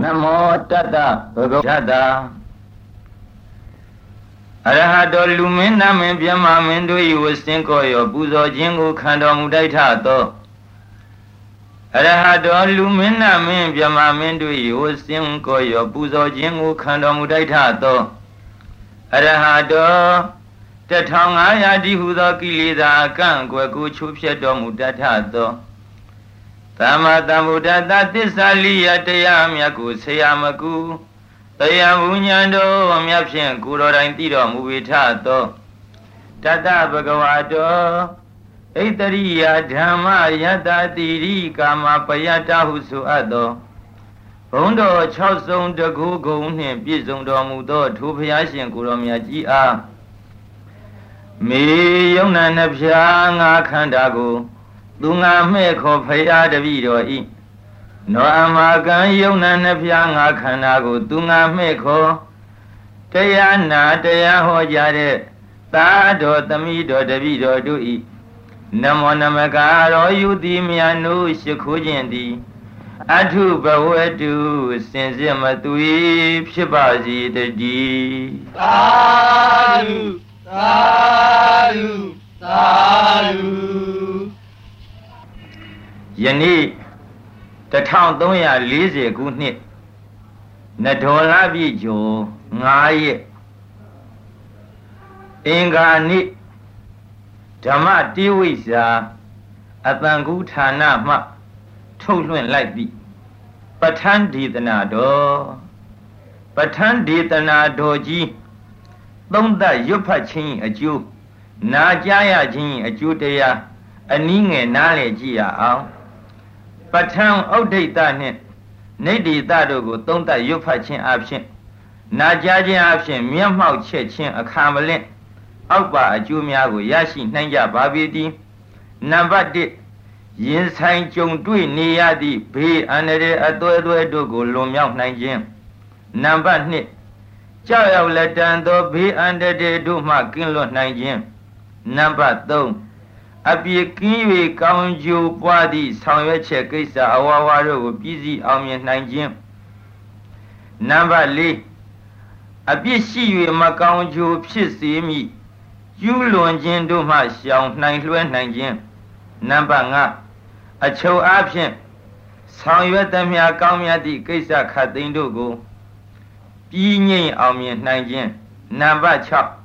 နမောတတ္တဘဂဝတ္တအရဟတောလူမင်းနာမင်းပြမမင်းတို့၏ဝစင်ကောရောပူဇော်ခြင်းကိုခံတော်မူတိုက်ထသောအရဟတောလူမင်းနာမင်းပြမမင်းတို့၏ဝစင်ကောရောပူဇော်ခြင်းကိုခံတော်မူတိုက်ထသောအရဟတော1500တိဟုသောကိလေသာအကန့်အကွယ်ကိုချိုးဖျက်တော်မူတတ်ထသော သမ္မာသမ္ဗုဒ္ဓတသစ္စာလိယတရားမြတ်ကိုဆရာမကူတရားဘုညံတော်မြတ်ဖြင့်ကိုတော်တိုင်သိတော်မူဝိထသောတတဗကဝါတောဣတရိယဓမ္မယတတိရိကာမပယတဟုဆိုအပ်သောဘုံတော်6ဆုံးတကူဂုံနှင့်ပြည့်စုံတော်မူသောထိုဘုရားရှင်ကိုတော်မြတ်ကြီးအားမေယုံနာနှဖျားငါခန္ဓာကို သူငါမဲ့ခေါ်ဖရာတပည့်တော်ဤနောအမကံယုံနာနှဖျားငါခန္ဓာကို သူငါမဲ့ခေါ်တရားနာတရားဟောကြားတဲ့သာတော်သမီးတော်တပည့်တော်တို့ဤနမောနမကာရောယုတိမြတ်နုရှိခိုးခြင်းသည်အထုဘဝတုစင်စစ်မသွေဖြစ်ပါစေတည်းသာဓုသာဓုသာဓု ယနေ့1340ခုနှစ်နဒေါ်လာပြည့်ကျော်9ရက်အင်္ဂါနေ့ဓမ္မတိဝိဇာအတန်ကူဌာနမှ ထုတ်လွှင့်လိုက်ပြီပဋ္ဌာန်းဒေသနာတော်ပဋ္ဌာန်းဒေသနာတော်ကြီးသုံးသက်ရွတ်ဖတ်ခြင်းအကျိုးနာကြားရခြင်းအကျိုးတရားအနည်းငယ်နားလည်ကြည့်ရအောင် ပဋ္ဌာန်းဥဒိဋ္ဌနှင့်နေတိတတို့ကိုသုံးသပ်ရွတ်ဖတ်ခြင်းအပြင်နာကြားခြင်းအပြင်မျက်မှောက်ချက်ခြင်းအခါမလင့်အောက်ပါအကျိုးများကိုရရှိနိုင်ကြပါပေသည်နံပါတ်1ရင်ဆိုင်ကြုံတွေ့နေရသည့်ဘေးအန္တရာယ်အသွဲသွဲတို့ကိုလွန်မြောက်နိုင်ခြင်းနံပါတ်2ကြောက်ရောက်လက်တန်သောဘေးအန္တရာယ်တို့မှကင်းလွတ်နိုင်ခြင်းနံပါတ်3 အပြည့်ကင်း၍ကောင်းကျိုးပွားသည့်ဆောင်ရွက်ချက်ကိစ္စအဝါဝါတို့ကိုပြည့်စည်အောင်မြင်နိုင်ခြင်းနံပါတ်၄အပြစ်ရှိ၍မကောင်းကျိုးဖြစ်စေမည်ယူလွန်ခြင်းတို့မှရှောင်နိုင်လွှဲနိုင်ခြင်းနံပါတ်5အချုပ်အားဖြင့်ဆောင်ရွက်သမျှကောင်းမြတ်သည့်ကိစ္စခတ်သိမ်းတို့ကိုပြီးငြိမ်အောင်မြင်နိုင်ခြင်းနံပါတ်6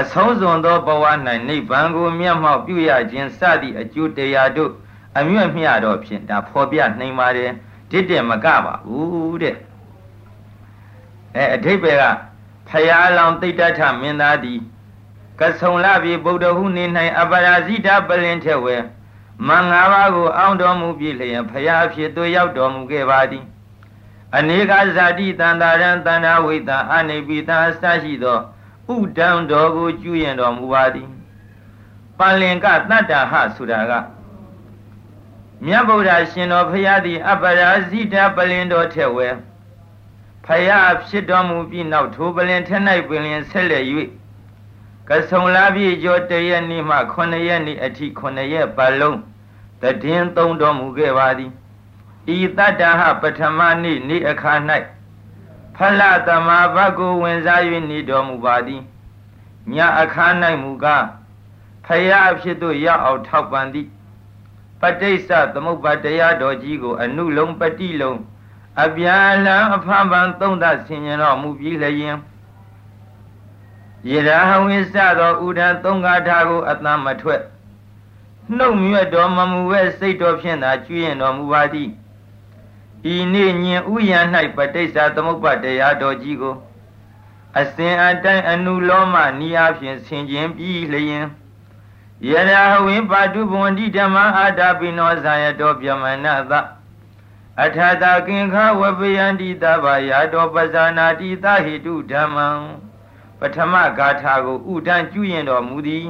အဆုံးစွန်သောဘဝ၌နိဗ္ဗာန်ကိုမျက်မှောက်ပြုရခြင်းစသည့်အကျိုးတရားတို့အမြတ်မျှတော့ဖြင့်ဒါဖော်ပြနိုင်ပါတယ်ဒိတ္တမကပါဘူးတဲ့အဲအထိပ္ပယ်ကဖယားလောင်တိတ်တထမင်းသားသည်ကဆုံလပြီဗုဒ္ဓဟုနေ၌အပရာဇိတပလင်ထက်ဝဲမင်္ဂပါကိုအောင်းတော်မူပြီလျင်ဖယားဖြစ်သူရောက်တော်မူခဲ့ပါသည်အနေကဇာတိတန်တာရံတဏ္ဍဝိတံအနိပိတံအစရှိသော ဥဒံတော်ကိုကျွရင်တော်မူပါသည်ပန္လင်ကတတ္တဟဆိုတာကမြတ်ဗုဒ္ဓရှင်တော်ဖရာသည် အပရာဇိတပလင်တော်ထက်ဝဲဖရာဖြစ်တော်မူပြီးနောက်ထိုပလင်ထက်၌ပင်လင်ဆက်လက်၍ကဆုံလာပြီကျော်တရက်နေ့မှ9ရက်နေ့အထိ9ရက်ပတ်လုံးတည်င်းသုံးတော်မူခဲ့ပါသည်ဤတတ္တဟပထမနေ့နေ့အခါ၌ ဖလသမာဘတ်ကိုဝင်စား၍နေတော်မူပါသည်ညအခါ၌မူကားဖယားဖြစ်သို့ရောက်အောင်ထောက်ပံ့သည်ပဋိစ္စသမုပ္ပါတရားတော်ကြီးကို အနုလုံးပတိလုံးအပြန်လံအဖန်ပန်သုံးသဆင်ញတော်မူပြီးလျင်ယေရာဟဝိစသောဥဒံသုံးကားထာကိုအတမ်းမထွက်နှုတ်မြွတ်တော်မမူဝဲစိတ်တော်ဖြင့်သာကျွရင်တော်မူပါသည် ဤနေ့ညင်ဥယျာ၌ပဋိစ္စသမုပ္ပါတရားတော်ကြီးကို အစဉ်အတိုင်းအနုလောမနိယဖြင့်ဆင်ခြင်းပြီးလျင်ယရာဝိပါတုဘဝန္တိဓမ္မအာတာပိနောဇာယတောပြမနသအထာတာကင်္ခဝပယန္တိတဘာယာတောပဇာနာတိသဟိတုဓမ္မံပထမဂါထာကိုဥဒန်းကျွရင်တော်မူသည်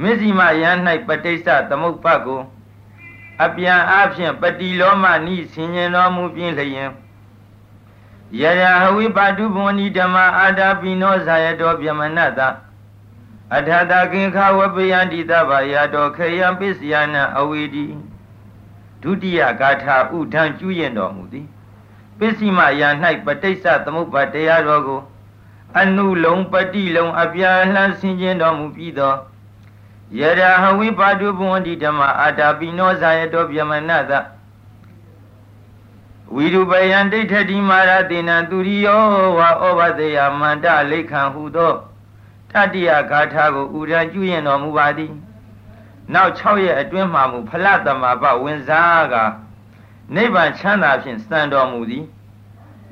မစ္စည်းမယံ၌ပဋိစ္စသမုပ္ပါကို အပြန်အဖြင့်ပတိလောမနိဆင်ញင်တော်မူပြင်းလျင်ယရာဟဝိပါတုဘဝနိဓမ္မအာတာပိနောဇာယတောပြမနတအထာတကင်္ခဝပယန္တိတဗာယတောခေယံပစ္စယနာအဝေဒီဒုတိယဂါထာဥထံကျူးရင်တော်မူသည်ပစ္စည်းမယာ၌ပဋိစ္စသမုပ္ပါတရားတော်ကို အနုလုံးပတိလုံးအပြာလှဆင်ခြင်းတော်မူပြီးသော ယရာဟဝိပါတုဘဝန္တိဓမ္မအာတာပိနောဇာယတောဗျမနတဝိရုပယံဒိဋ္ဌတိမာရတေနံသူရိယောဝါဩဘသေယမန္တလိခံဟုသောတတိယဂါထာကိုဥရန်ကျွရင်တော်မူပါသည်နောက်6ရက်အတွင်းမှမူဖလသမဘဝင်စားကနိဗ္ဗာန်ချမ်းသာဖြင့်စံတော်မူသည်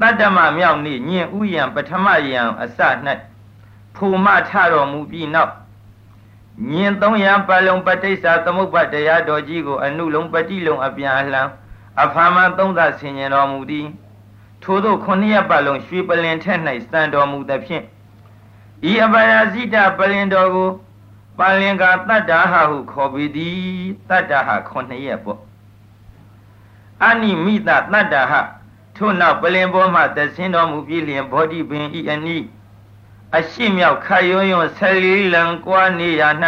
တတ္တမမြောက်နေ့ညင်ဥယံပထမယံအစ၌ဖူမထတော်မူပြီးနောက် ညင်300ပတ်လုံးပဋိစ္စသမုပ္ပါတရားတော်ကြီးကိုအနုလုံးပฏิလုံးအပြန်အလှန်အဖာမသုံးသဆင်ញင်တော်မူသည်ထို့သောခုနှစ်ရက်ပတ်လုံးရွှေပလင်ထက်၌စံတော်မူသဖြင့်ဤအပရာဇိတပလင်တော်ကိုပလင်္ကာတတ္တာဟဟုခေါ်ပြီးသည်တတ္တာဟခုနှစ်ရက်ပေါ့အနိမိတတတ္တာဟထို့နောက်ပလင်ပေါ်မှသဆင်းတော်မူပြီးလျင်ဘောဓိပင်ဤအနိ အရှိမြောက်ခတ်ရွံ့ရွံ့ဆယ်လေးလံကွာနေရ၌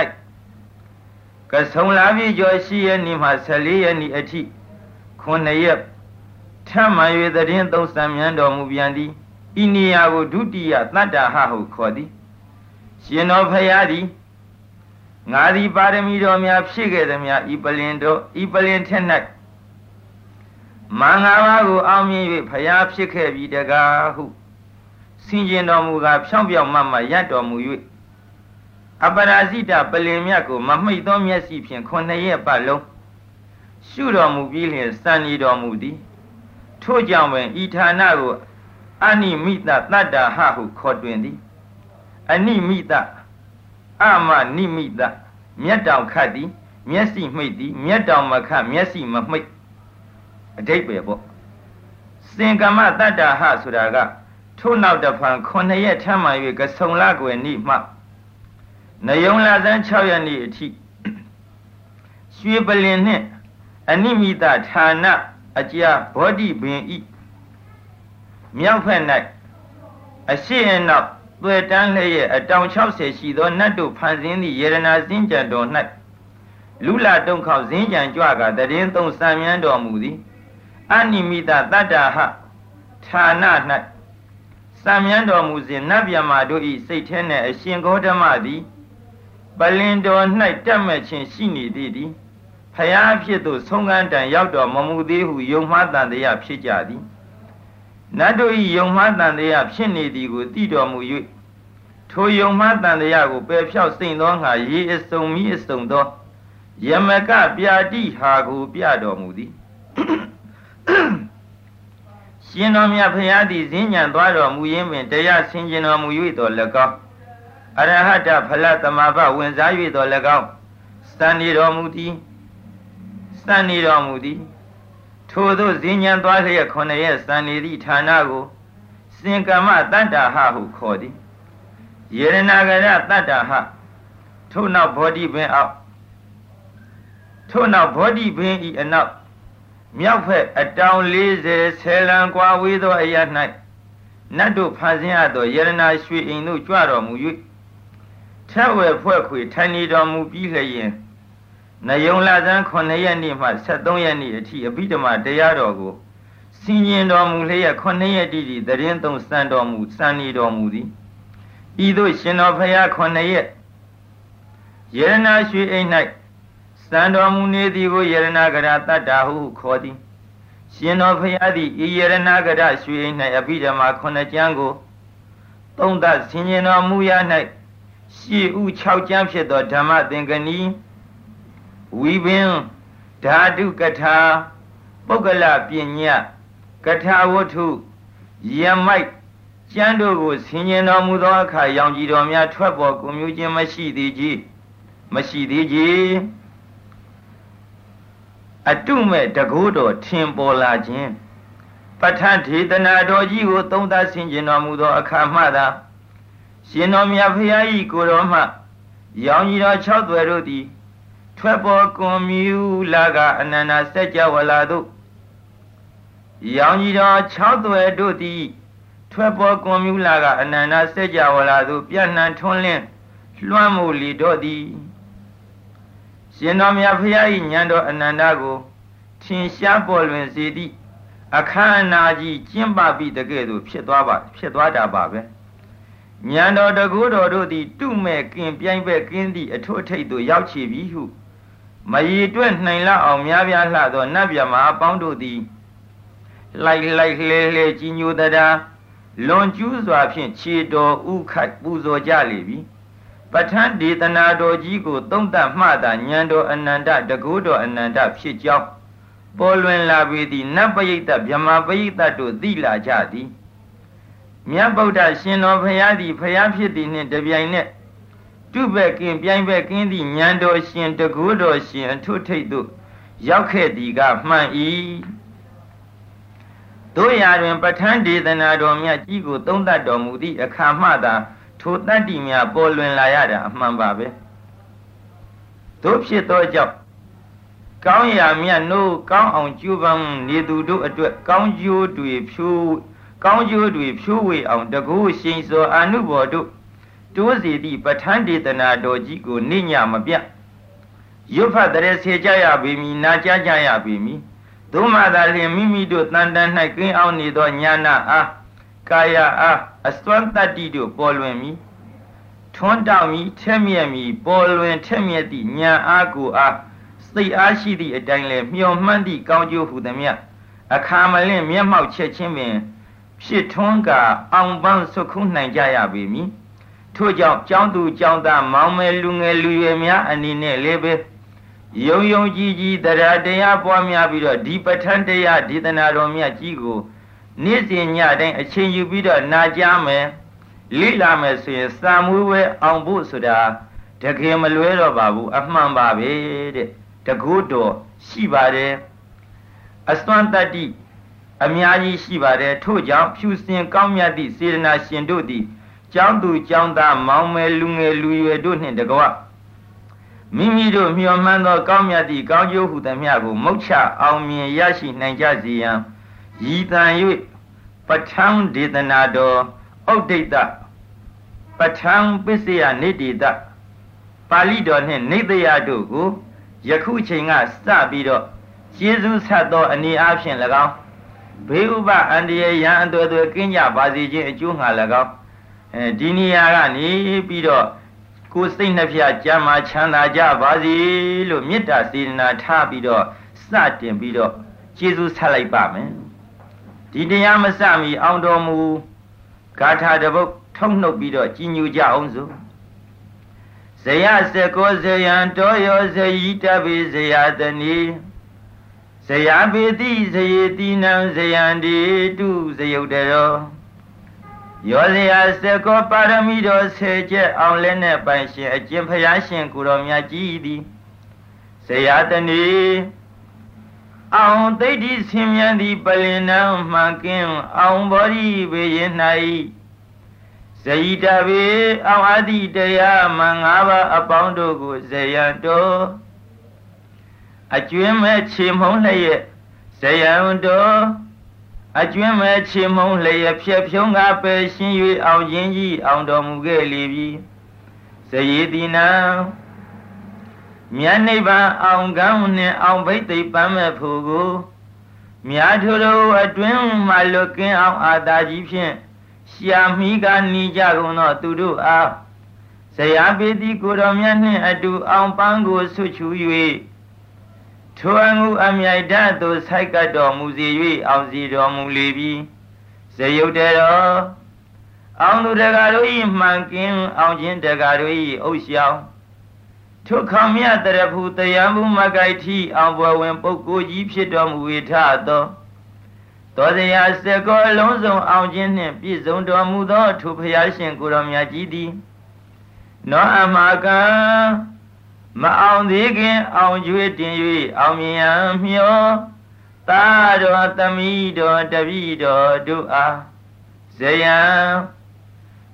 ကဆုံလာပြီကျော်ရှိရနေမှဆယ်လေးရနေအထိခုနှစ်ရက်ထမှန်၍တည်င်းသုံးဆံမြန်းတော်မူပြန်သည်ဤနေရာကိုဒုတိယတတ္တဟဟုခေါ်သည်ရှင်တော်ဖရာသည်ငါသည်ပါရမီတော်များဖြည့်ခဲ့သည်များဤပလင်တော်ဤပလင်ထက်၌မင်္ဂလာကိုအောင်မြင်၍ဖရာဖြစ်ခဲ့ပြီတကားဟု ဆင်ကျင်တော်မူကားဖြောင်းပြောင်မမရတ်တော်မူ၍အပရာဇိတပလင်မြတ်ကိုမမိတ်သောမျက်စိဖြင့်ခုနှစ်ရက်ပတ်လုံးရှုတော်မူပြီးလျှင်စံနေတော်မူသည်ထို့ကြောင့်ပင်ဤဌာနကိုအနိမိတတတ္တာဟဟုခေါ်တွင်သည်အနိမိတအမနိမိတမျက်တောင်ခတ်သည်မျက်စိမှိတ်သည်မျက်တောင်မခတ်မျက်စိမမှိတ်အတိတ်ပဲပေါ့စင်ကမတတ္တာဟဆိုတာက ထို့နောက်တဖန်9ရက်ထမ်းမှ၍ကဆုံလကွယ်နေ့မှနယုံလာဇန်း6ရက်နေ့အထိရွှေပလင်နှင့်အနိမိတဌာနအကြာဘောဓိပင်ဤမြောက်ဖက်၌အရှိအနောက်သွေတန်းလျက်အတောင်60ရှိသောနတ်တို့ဖန်ဆင်းသည့်ယေရနာစင်ကြံတော်၌လူလာတုံခေါဇင်းကြံကြွကတရင်သုံးစံမြန်းတော်မူသည်အနိမိတတတ္တာဟဌာန၌ စံမြန်းတော်မူစဉ်နတ်ဗျမာတို့ဤစိတ်ထဲ၌အရှင်ဂေါတမသည်ပလင်တော်၌တက်မဲ့ခြင်းရှိနေသည်သည်ဖယားဖြစ်သို့ဆုံးကန်းတန်ရောက်တော်မမူသေးဟုယုံမှားတန်တရားဖြစ်ကြသည်နတ်တို့ဤယုံမှားတန်တရားဖြစ်နေသည်ကိုသိတော်မူ၍ထိုယုံမှားတန်တရားကိုပယ်ဖြောက်စိမ့်သောငါရေအစုံမိအစုံသောယမကပြာတိဟာကိုပြတော်မူသည် ရှင်တော်မြတ်ဖရာသည်ဈဉ္ဉံသွားတော်မူရင်းပင်တရားဆင်ကျင်တော်မူ၍တော်၎င်းအရဟတဖလသမဘဝင်စား၍တော်၎င်းစံနေတော်မူသည်စံနေတော်မူသည်ထို့သောဈဉ္ဉံသွားလျက်ခொနရဲ့စံနေသည့်ဌာနကိုစင်ကမ္မတတ္တာဟဟုခေါ်သည်ယေရနာဂရတတ္တာဟထို့နောက်ဘောဓိပင်အောက်ထို့နောက်ဘောဓိပင်ဤအနောက် မြောက်ဖက်အတောင်40ဆယ်လံကွာဝေးသောအရ၌နတ်တို့ဖန်ဆင်းရသောယရနာရွှေအိမ်တို့ကြွတော်မူ၍ထက်ဝဲဖွဲ့ခွေထိုင်နေတော်မူပြီးလျင်နယုံလဇန်း9ရက်နေ့မှ73ရက်နေ့အထိအဘိဓမ္မာတရားတော်ကိုစင်ကျင်တော်မူလျက်9ရက်တိတိတရင်သုံးစံတော်မူစံနေတော်မူသည်ဤသို့ရှင်တော်ဖရာ9ရက်ယရနာရွှေအိမ်၌ စံတော်မူနေသည်ကိုယရနာကရတတ္တာဟုခေါ်သည်ရှင်တော်ဖရာသည်ဤယရနာကရရွှေအိမ်၌အဘိဓမ္မာ9ကျမ်းကိုသုံးသဆင်ញင်တော်မူရ၌ရှေ့ဥ6ကျမ်းဖြစ်သောဓမ္မသင်္ကနီဝီပင်ဓာတုကထာပုဂ္ဂလပညာကထာဝတ္ထုယမိုက်ကျမ်းတို့ကိုဆင်ញင်တော်မူသောအခါရောင်ကြည်တော်များထွက်ပေါ်ကုန်မျိုးခြင်းမရှိသေးကြီးမရှိသေးကြီး အတုမဲ့တကူတော်ထင်ပေါ်လာခြင်းပဋ္ဌာန်းဒေသနာတော်ကြီးကိုသုံးသဆင်ခြင်တော်မူသောအခါမှသာရှင်တော်မြတ်ဖရာကြီးကိုတော်မှရောင်ကြီးတော်၆သွယ်တို့သည်ထွက်ပေါ်ကွန်မြူလာကအနန္တစัจ java လာတို့ရောင်ကြီးတော်၆သွယ်တို့သည်ထွက်ပေါ်ကွန်မြူလာကအနန္တစัจ java လာတို့ပြန့်နှံထွန်းလင်းလွှမ်းမိုးလီတော့သည် ရှင်တော်မြတ်ဖရာ၏ဉာဏ်တော်အနန္တကိုထင်ရှားပေါ်လွင်စေသည့်အခမ်းအနားကြီးကျင်းပပြီးတကယ်လို့ဖြစ်သွားပါဖြစ်သွားတာပါပဲညံတော်တကူတော်တို့သည်တုမဲ့ကင်ပြိုင်ပဲကင်းသည့်အထွတ်ထိပ်သို့ရောက်ချီပြီဟုမရည်တွက်နိုင်လောက်အောင်များပြားလှသောနတ်မြမအပေါင်းတို့သည်လိုက်လိုက်လှဲလှဲကြီးညိုတရာလွန်ကျူးစွာဖြင့်ခြေတော်ဥခိုက်ပူဇော်ကြလေပြီ ပဋ္ဌာန်းဒေသနာတော်ကြီးကိုသုံးသပ်မှသာဉာဏ်တော်အနန္တတကူတော်အနန္တဖြစ်ကြောင်းပေါ်လွင်လာပေသည်နတ်ပရိသတ်မြမပရိသတ်တို့သိလာကြသည်မြတ်ဗုဒ္ဓရှင်တော်ဖရာသည်ဖရာဖြစ်သည်နှင့်တပြိုင်နက်တုဘက်ကင်ပြိုင်ဘက်ကင်းသည့်ဉာဏ်တော်ရှင်တကူတော်ရှင်အထုထိတ်သို့ရောက်ခဲ့သည်ကမှန်၏တို့ရာတွင်ပဋ္ဌာန်းဒေသနာတော်မြတ်ကြီးကိုသုံးသပ်တော်မူသည့်အခါမှသာ ထိုတတ္တိများပေါ်လွင်လာရတာအမှန်ပါပဲတို့ဖြစ်သောကြောင့်ကောင်းရာမြတ်နိုးကောင်းအောင်ကြိုးပမ်းနေသူတို့အတွက်ကောင်းကျိုးတွေဖြိုးကောင်းကျိုးတွေဖြိုးဝေအောင်တကူရှိန်စောအာနုဘော်တို့တိုးစီသည့်ပဋ္ဌာန်းဒေသနာတော်ကြီးကိုနိညာမပြရွတ်ဖတ်တဲ့ဆေကြရပြီမီနာကြကြရပြီမီသို့မှသာလျှင်မိမိတို့တန်တန်၌ကင်းအောင်နေသောညာနာအား ကာယအားအစွမ်းတတ္တိတို့ပေါ်လွင်မီထွန်းတောက်မီထက်မြက်မီပေါ်လွင်ထက်မြက်သည့်ညာအားကိုအားစိတ်အားရှိသည့်အတိုင်းလဲမျှော်မှန်းသည့်ကောင်းကျိုးဟုသည်မြအခါမလင့်မျက်မှောက်ချက်ချင်းပင်ဖြစ်ထွန်းကအောင်ပန်းဆွခုနိုင်ကြရပေမည်ထို့ကြောင့်ကျောင်းသူကျောင်းသားမောင်မယ်လူငယ်လူရွယ်များအနေနဲ့လည်းပဲယုံယုံကြည်ကြည်တရားတရားပွားများပြီးတော့ဒီပဋ္ဌာန်းတရားဒေသနာတော်မြတ်ကြီးကို နေ့စဉ်ညတိုင်းအချိန်ယူပြီးတော့နာကြားမယ်လိလာမယ်ဆိုရင်စာမွေးဝဲအောင်ဖို့ဆိုတာတကယ်မလွဲတော့ပါဘူးအမှန်ပါပဲတဲ့တကုတော်ရှိပါတယ်အစွမ်းတတ္တိအများကြီးရှိပါတယ်ထို့ကြောင့်ဖြူစင်ကောင်းမြတ်သည့်စေတနာရှင်တို့သည်ကျောင်းသူကျောင်းသားမောင်မယ်လူငယ်လူရွယ်တို့နှင့်တကွမိမိတို့မျှော်မှန်းသောကောင်းမြတ်သည့်ကောင်းကျိုးဟုသမျှကိုမုတ်ချအောင်မြင်ရရှိနိုင်ကြစေရန် ရည်တန်၍ပဋ္ဌာန်းဒေသနာတော်ဩဒိတပဋ္ဌာန်းပစ္စယနိတိတပါဠိတော်နှင့်နေတယတို့ကိုယခုချိန်ကစပြီးတော့ကျေးဇူးဆက်သောအနေအားဖြင့်၎င်းဘေးဥပအန္တရာယ်ရန်အသွယ်သွယ်ကင်းကြပါစေခြင်းအကျိုးငှာ၎င်းအဲဒီနေရာကနေပြီးတော့ကိုယ်စိတ်နှဖျားကြမ်းမာချမ်းသာကြပါစေလို့မေတ္တာစေတနာထားပြီးတော့စတင်ပြီးတော့ကျေးဇူးဆက်လိုက်ပါမယ် ဒီတရားမစမီအောင်တော်မူဂါထာတပုတ်ထုံနှုတ်ပြီးတော့ကြီးညူကြအောင်စို့ဇယစကောဇယံတောယောဇယိတပိဇယတနီဇယပိတိဇယေတိနံဇယံတိတုဇယုတ်တရောရောစရာစကောပါရမီတော်ဆေချက်အောင်လဲနဲ့ပိုင်ရှင်အကျင့်ဖျားရှင်ကိုတော်မြတ်ကြီးသည်ဇယတနီ အောင်သိတိဆင်းမြန်းသည်ပလင်နံမှန်ကင်းအောင်ဘောဓိဘေရင်၌ဇယိတဘေအောင်အတိတရားမငါးပါးအပေါင်းတို့ကိုဇယံတော်အကျွင်းမဲ့ခြေမုံလျက်ဇယံတော်အကျွင်းမဲ့ခြေမုံလျက်ဖြက်ဖြုံးကပယ်ရှင်း၍အောင်ခြင်းကြီးအောင်တော်မူခဲ့လေပြီဇယေတိနံ မြတ်နိဗ္ဗာန်အောင်ကံနှင့်အောင်ဘိသိပမ်းမဲ့ဖို့ကိုမြာထုတို့အတွင်းမှလွတ်ကင်းအောင်အာသာကြီးဖြင့်ရှာမိကနီးကြကုန်သောသူတို့အားဇယာပေတိကိုတော်မြတ်နှင့်အတူအောင်ပန်းကိုဆွချူ၍ထိုအမှုအမြိုက်ဓာတ်သို့ဆိုက်ကပ်တော်မူစေ၍အောင်စီတော်မူလေပြီဇယုတ်တေတော်အောင်သူတကာတို့၏မှန်ကင်းအောင်ခြင်းတကာတို့၏အုပ်ရှောင်း ထုခံမြတ်တရဖူတရားမှုမကိုက်ထီအောင်ဘွယ်ဝင်ပုဂ္ဂိုလ်ကြီးဖြစ်တော်မူ၏ထသောသောတရားစကောအလုံးစုံအောင်ခြင်းနှင့်ပြည့်စုံတော်မူသောထိုဖျားရှင်ကိုတော်မြတ်ကြီးသည်နောအမကံမအောင်သေးခင်အောင်ကျွေးတင်၍အောင်မြင်ရန်မျှောသာတော်သမီးတော်တပည့်တော်တို့အားဇယံ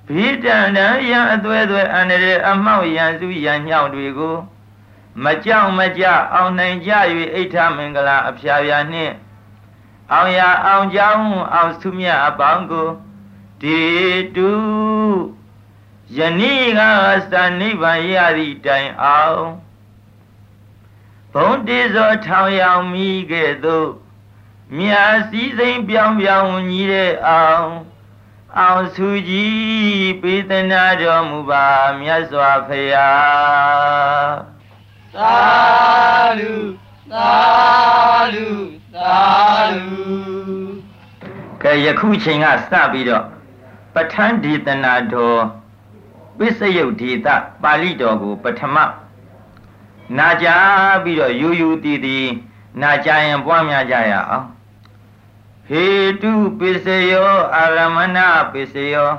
ဘိတံတံယံအသွဲသွဲအန္တရေအမောက်ရန်စုရန်ညောင်းတွေကို မကြောက်မကြအောင်နိုင်ကြ၍အိဋ္ဌမင်္ဂလာအဖျားဖျားနှင့်အောင်ရအောင်ကြောင်းအောင်သူမြတ်အပေါင်းကိုဒီတုယနေ့ကစနိဗ္ဗာန်ရသည့်တိုင်အောင်ဘုံတေဇောထောင်ရောင်မိကဲ့သို့မြာစည်းစိမ်ပြောင်းပြောင်းညီတဲ့အောင် အောင်စုကြည်ပေးသနာတော်မူပါမြတ်စွာဘုရားသာဓုသာဓုသာဓုကဲယခုချိန်ကစပြီးတော့ပဋ္ဌာန်းဒေသနာတော်ပစ္စယုတ်ဒေသပါဠိတော်ကိုပထမနာကြားပြီးတော့ယူယူတည်တည်နာကြားရင်ပွားများကြရအောင် ဟေတုပစ္စယောအာရမဏပစ္စယော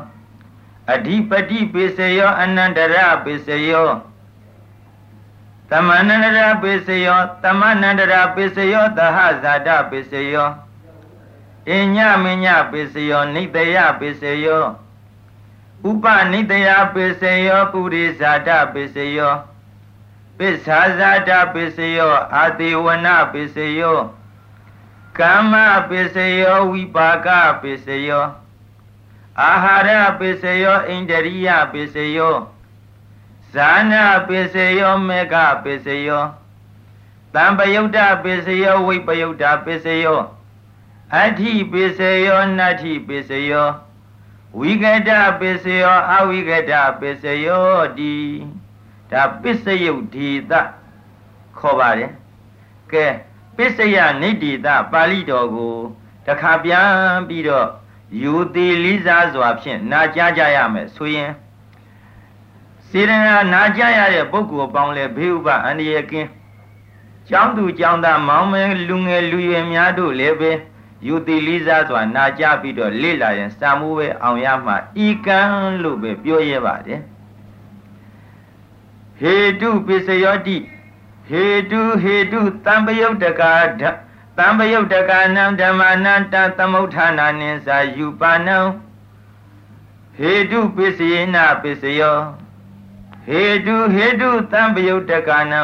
အဓိပတိပစ္စယောအနန္တရပစ္စယောသမဏန္တရပစ္စယောသမဏန္တရပစ္စယောသဟဇာတပစ္စယောအညမညပစ္စယောနိတယပစ္စယောဥပနိတယပစ္စယောပုရိဇာတပစ္စယောပစ္ဆာဇာတပစ္စယောအာတိဝနပစ္စယော ကမ္မပစ္စယောဝိပါကပစ္စယောအာဟာရပစ္စယောဣန္ဒရိယပစ္စယောဇာနာပစ္စယောမေဃပစ္စယောတံပယုတ်တပစ္စယောဝိပယုတ်တပစ္စယောအဋ္ဌိပစ္စယောနတ္ထိပစ္စယောဝိကတပစ္စယောအဝိကတပစ္စယောတိဒါပစ္စယုတ်ဒီတခေါ်ပါတယ်ကဲ ပစ္စယနိတိတပါဠိတော်ကိုတခါပြန်ပြီးတော့ယူသေးလေးစားစွာဖြင့်နာကြားကြရမယ်ဆိုရင်စေရနာနာကြားရတဲ့ပုဂ္ဂိုလ်ပေါင်းလဲဘေးဥပအန္တရာယ်ကင်းကျောင်းသူကျောင်းသားမောင်မဲလူငယ်လူရွယ်များတို့လည်းပဲယူသေးလေးစားစွာနာကြားပြီးတော့လေ့လာရင်စာမှုပဲအောင်ရမှာဤကံလို့ပဲပြောရပါတယ်ဟေတုပစ္စယောတိ ဟေတုဟေတုတံပယုတ်တကာတံပယုတ်တကာနံဓမ္မနံတသမုဋ္ဌာနာနိသာယူပါနံဟေတုပစ္စယေနပစ္စယောဟေတုဟေတုတံပယုတ်တကာနံ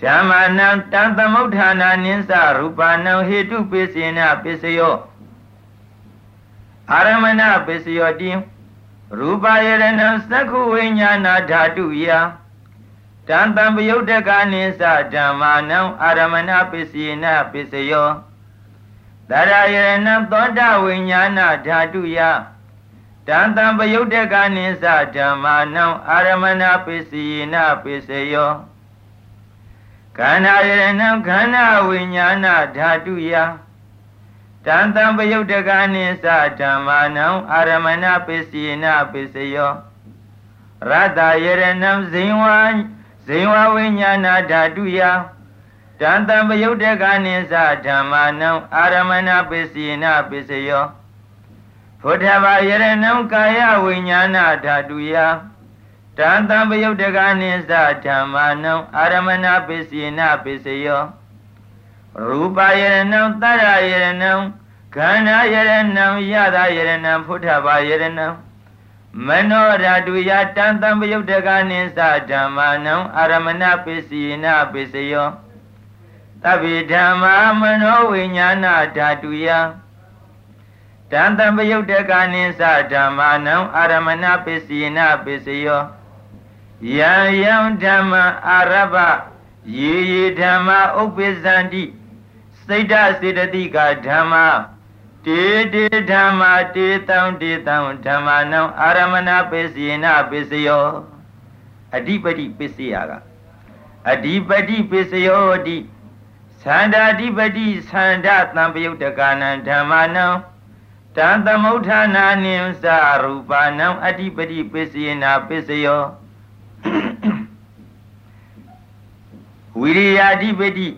ဓမ္မနံတံသမုဋ္ဌာနာနိသရူပနံဟေတုပစ္စယေနပစ္စယောအာရမဏပစ္စယောတိရူပယရဏံသက္ခုဝိညာဏဓာတုယ တံတံပယုတ်တကနိသဓမ္မာနံအာရမဏပစ္စယေနပစ္စယောတရယရဏသောတဝိညာဏဓာတုယတံတံပယုတ်တကနိသဓမ္မာနံအာရမဏပစ္စယေနပစ္စယောခန္ဓာယရဏခန္ဓာဝိညာဏဓာတုယတံတံပယုတ်တကနိသဓမ္မာနံအာရမဏပစ္စယေနပစ္စယောရတ္တယရဏဇိဝ ဇိဝဝိညာဏဓာတုယတံတံပယုတ်တကနိသဓမ္မာနံအာရမဏပစ္စယေနပစ္စယောဘုဒ္ဓဘာယရဏံကာယဝိညာဏဓာတုယတံတံပယုတ်တကနိသဓမ္မာနံအာရမဏပစ္စယေနပစ္စယောရူပယရဏံတရယရဏံခန္ဓာယရဏံယတာယရဏံဘုဒ္ဓဘာယရဏံ မနောဓာတုယတံတံပယုတ်တကနိသဓမ္မာနံအာရမဏပစ္စယနာပစ္စယောတဗ္ဗေဓမ္မာမနောဝိညာဏဓာတုယတံတံပယုတ်တကနိသဓမ္မာနံအာရမဏပစ္စယနာပစ္စယောယံယံဓမ္မအာရဘယေယေဓမ္မဥပ္ပဇန္တိစိတ်ဓစေတတိကဓမ္မာ တေတေဓမ္မာတေတံတေတံဓမ္မာနံအာရမဏပစ္စယေနပစ္စယောအဓိပတိပစ္စယကအဓိပတိပစ္စယောတိသန္တာဓိပတိသန္တာတံပယုတ်တကနံဓမ္မာနံတံသမုဋ္ဌာနာနိသရူပနံအဓိပတိပစ္စယေနပစ္စယောဝိရိယာဓိပတိ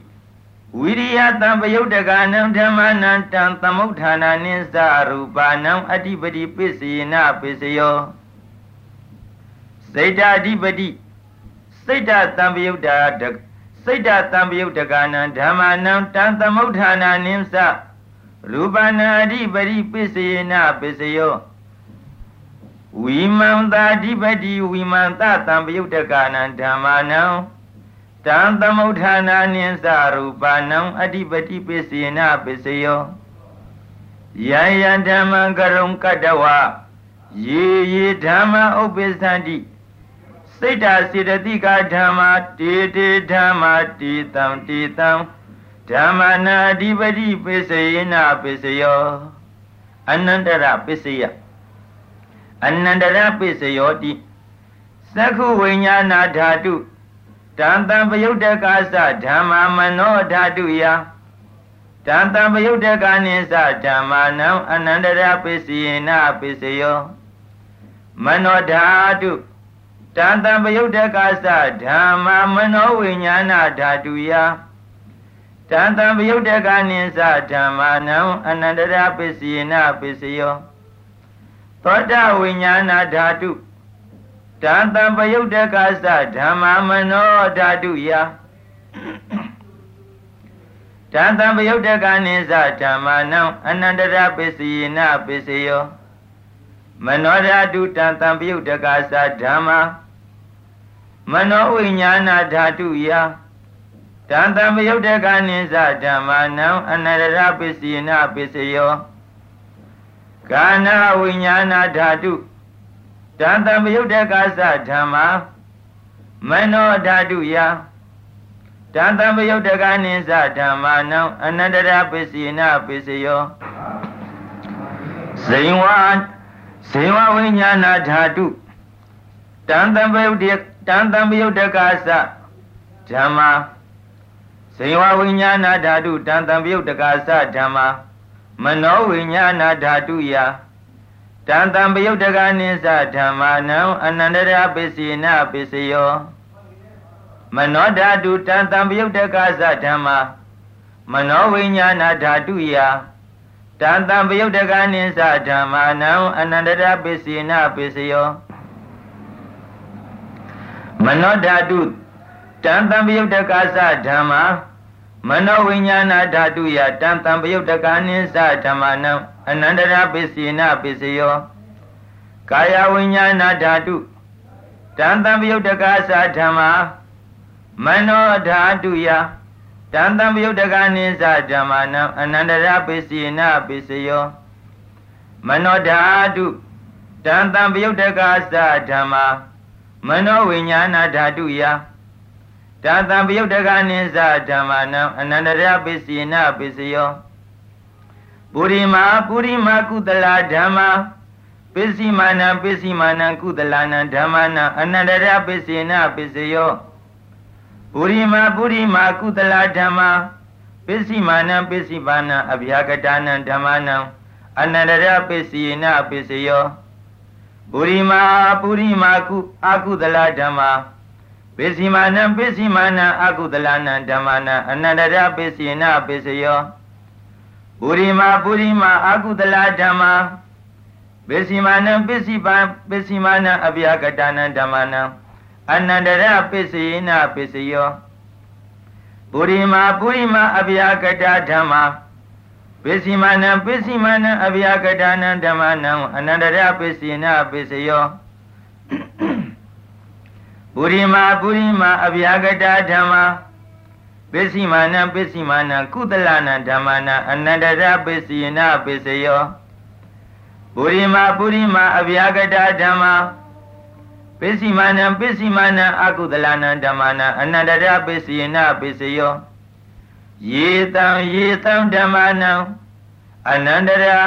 ဝိရိယတံပယုတ်တကနံဓမ္မနံတံသမုဋ္ဌာနာနိသရူပနံအဓိပတိပစ္စယေနပစ္စယောစိတ်ဓာအဓိပတိစိတ်ဓာတံပယုတ်တာစိတ်ဓာတံပယုတ်တကနံဓမ္မနံတံသမုဋ္ဌာနာနိသရူပနာအဓိပတိပစ္စယေနပစ္စယောဝိမံတာအဓိပတိဝိမံတတံပယုတ်တကနံဓမ္မနံ တံသမုဋ္ဌာနာနိသရူပနံအဓိပတိပစ္စယေနပစ္စယောယံယံဓမ္မံကရုံကတဝယေယေဓမ္မဥပ္ပစ္စန္တိစိတ်ဓာစေတတိကဓမ္မတေတေဓမ္မတေတံတေတံဓမ္မနာအဓိပတိပစ္စယေနပစ္စယောအနန္တရပစ္စယအနန္တရပစ္စယောတိသက္ခုဝိညာဏဓာတု တံတံပယုတ်တကာသဓမ္မာမနောဓာတုယတံတံပယုတ်တကာနိသဓမ္မာနံအနန္တရပစ္စယေနပစ္စယောမနောဓာတုတံတံပယုတ်တကာသဓမ္မာမနောဝိညာဏဓာတုယတံတံပယုတ်တကာနိသဓမ္မာနံအနန္တရပစ္စယေနပစ္စယောသောတဝိညာဏဓာတု တံတံပယုတ်တကသဓမ္မာမနောဓာတုယတံတံပယုတ်တကနိသဓမ္မာနံအနန္တရပစ္စယေနပစ္စယောမနောဓာတုတံတံပယုတ်တကသဓမ္မာမနောဝိညာဏဓာတုယတံတံပယုတ်တကနိသဓမ္မာနံအနန္တရပစ္စယေနပစ္စယောကာနဝိညာဏဓာတု တံတံပယုတ်တကသဓမ္မာမနောဓာတုယတံတံပယုတ်တကနိသဓမ္မာနံအနန္တရပစ္စယေနပစ္စယောဇိဝဇိဝဝိညာဏဓာတုတံတံပယုတ်တံတံပယုတ်တကသဓမ္မာဇိဝဝိညာဏဓာတုတံတံပယုတ်တကသဓမ္မာမနောဝိညာဏဓာတုယ တံတံပယုတ်တကနိသဓမ္မာနံအနန္တရာပစ္စေနပစ္စယောမနောဓာတုတံတံပယုတ်တကသဓမ္မာမနောဝိညာဏဓာတုယတံတံပယုတ်တကနိသဓမ္မာနံအနန္တရာပစ္စေနပစ္စယောမနောဓာတုတံတံပယုတ်တကသဓမ္မာ မနောဝိညာဏဓာတုယတံတံပယုတ်တကနိသဓမ္မနံအနန္တရာပစ္စေနပစ္စယောကာယဝိညာဏဓာတုတံတံပယုတ်တကသဓမ္မာမနောဓာတုယတံတံပယုတ်တကနိသဓမ္မနံအနန္တရာပစ္စေနပစ္စယောမနောဓာတုတံတံပယုတ်တကသဓမ္မာမနောဝိညာဏဓာတုယ တတံပယုတ်တကနိစ္စဓမ္မနံအနန္တရပစ္စယေနပစ္စယောပုရိမာပုရိမာကုသလာဓမ္မာပစ္စည်းမာနံပစ္စည်းမာနံကုသလာနံဓမ္မနံအနန္တရပစ္စယေနပစ္စယောပုရိမာပုရိမာကုသလာဓမ္မာပစ္စည်းမာနံပစ္စည်းပါဏံအဗျာကတာနံဓမ္မနံအနန္တရပစ္စယေနပစ္စယောပုရိမာပုရိမာကုအကုသလာဓမ္မာ ပစ္စည်းမာနံပစ္စည်းမာနံအကုသလနံဓမ္မနံအနန္တရပစ္စယေနပစ္စယောပုရိမာပုရိမာအကုသလဓမ္မာပစ္စည်းမာနံပစ္စည်းပါပစ္စည်းမာနံအဗျာကတနံဓမ္မနံအနန္တရပစ္စယေနပစ္စယောပုရိမာပုရိမာအဗျာကတဓမ္မာပစ္စည်းမာနံပစ္စည်းမာနံအဗျာကတနံဓမ္မနံအနန္တရပစ္စယေနပစ္စယော ပုရိမာပုရိမာအဗျာကတာဓမ္မာပစ္စည်းမာနံပစ္စည်းမာနံကုသလနံဓမ္မနာအနန္တရပစ္စယေနပစ္စယောပုရိမာပုရိမာအဗျာကတာဓမ္မာပစ္စည်းမာနံပစ္စည်းမာနံအကုသလနံဓမ္မနာအနန္တရပစ္စယေနပစ္စယောယေတံယေတံဓမ္မနံအနန္တရာ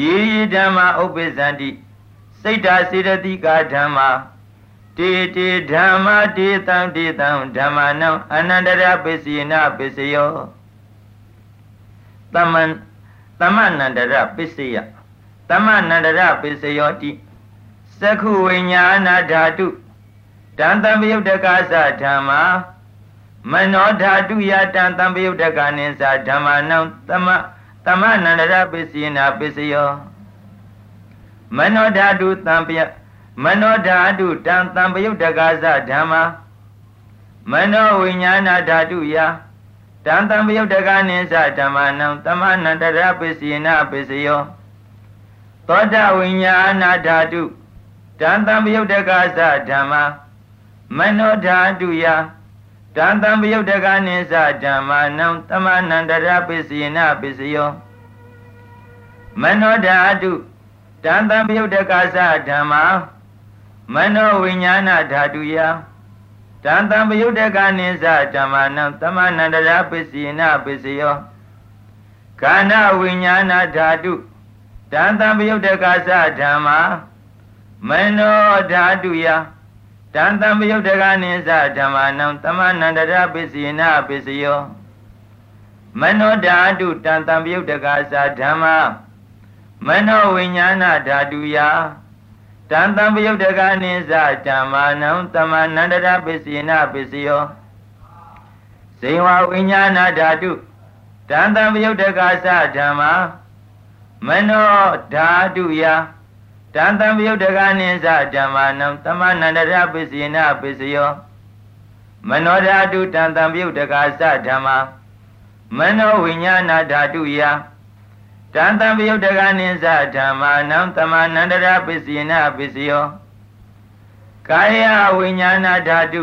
ယေဓမ္မဥပ္ပဇန္တိစိတ်ဓာစေတတိကာဓမ္မာ တေတေဓမ္မတေတံတေတံဓမ္မနံအနန္တရပစ္စယေနပစ္စယောတမန်တမနန္တရပစ္စယတမနန္တရပစ္စယောတိသက္ခုဝိညာဏဓာတုတံတံပယုတ်တကသဓမ္မာမနောဓာတုယတံတံပယုတ်တကနိသဓမ္မနံတမတမနန္တရပစ္စယေနပစ္စယောမနောဓာတုတံပယ မနောဓာတုတံတံပယုတ်တကာသဓမ္မာမနောဝိညာဏဓာတုယတံတံပယုတ်တကာနိသဓမ္မနံတမနန္တရပစ္စယေနပစ္စယောသောတဝိညာဏဓာတုတံတံပယုတ်တကာသဓမ္မာမနောဓာတုယတံတံပယုတ်တကာနိသဓမ္မာနံတမနန္တရပစ္စယေနပစ္စယောမနောဓာတုတံတံပယုတ်တကာသဓမ္မာ မနောဝိညာဏဓာတုယတတန်တံပယုတ်တကနိစ္စဓမ္မနံသမဏန္တရာပစ္စည်းနာပစ္စယောခန္ဓာဝိညာဏဓာတုတန်တံပယုတ်တကသဓမ္မာမနောဓာတုယတန်တံပယုတ်တကနိစ္စဓမ္မနံသမဏန္တရာပစ္စည်းနာပစ္စယောမနောဓာတုတန်တံပယုတ်တကသဓမ္မာမနောဝိညာဏဓာတုယ တံတံပယုတ်တကနိစ္စဓမ္မာနံသမဏန္တရာပစ္စည်းနာပစ္စယောဇေဝဝိညာဏဓာတုတံတံပယုတ်တကသဓမ္မာမနောဓာတုယတံတံပယုတ်တကနိစ္စဓမ္မာနံသမဏန္တရာပစ္စည်းနာပစ္စယောမနောဓာတုတံတံပယုတ်တကသဓမ္မာမနောဝိညာဏဓာတုယ တန်တံပယုတ်တကနိစ္စဓမ္မာနံတမနန္တရပစ္စည်းနာပစ္စယောကာယဝိညာဏဓာတု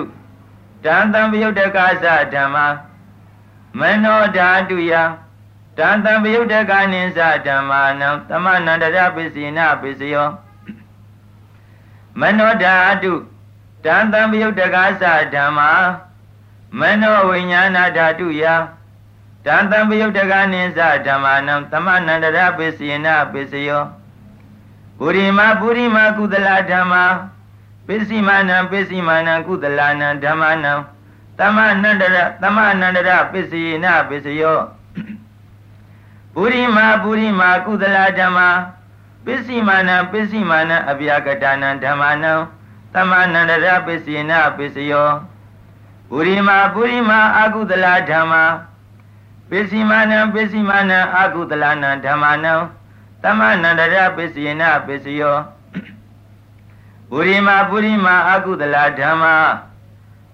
တန်တံပယုတ်တကသဓမ္မာမနောဓာတုယတန်တံပယုတ်တကနိစ္စဓမ္မာနံတမနန္တရပစ္စည်းနာပစ္စယောမနောဓာတုတန်တံပယုတ်တကသဓမ္မာမနောဝိညာဏဓာတုယ တံတံပယုတ်တကနိစ္စဓမ္မနံသမဏန္တရပစ္စယနာပစ္စယောပုရိမပုရိမကုသလဓမ္မာပစ္စည်းမနံပစ္စည်းမနံကုသလနံဓမ္မနံသမဏန္တရသမဏန္တရပစ္စယေနာပစ္စယောပုရိမပုရိမကုသလဓမ္မာပစ္စည်းမနံပစ္စည်းမနံအဗျာကတနံဓမ္မနံသမဏန္တရပစ္စယေနာပစ္စယောပုရိမပုရိမအကုသလဓမ္မာ ပစ္စည်းမာနံပစ္စည်းမာနံအာကုသလနံဓမ္မနံတမနန္တရပစ္စယေနပစ္စယောပုရိမာပုရိမာအာကုသလဓမ္မာ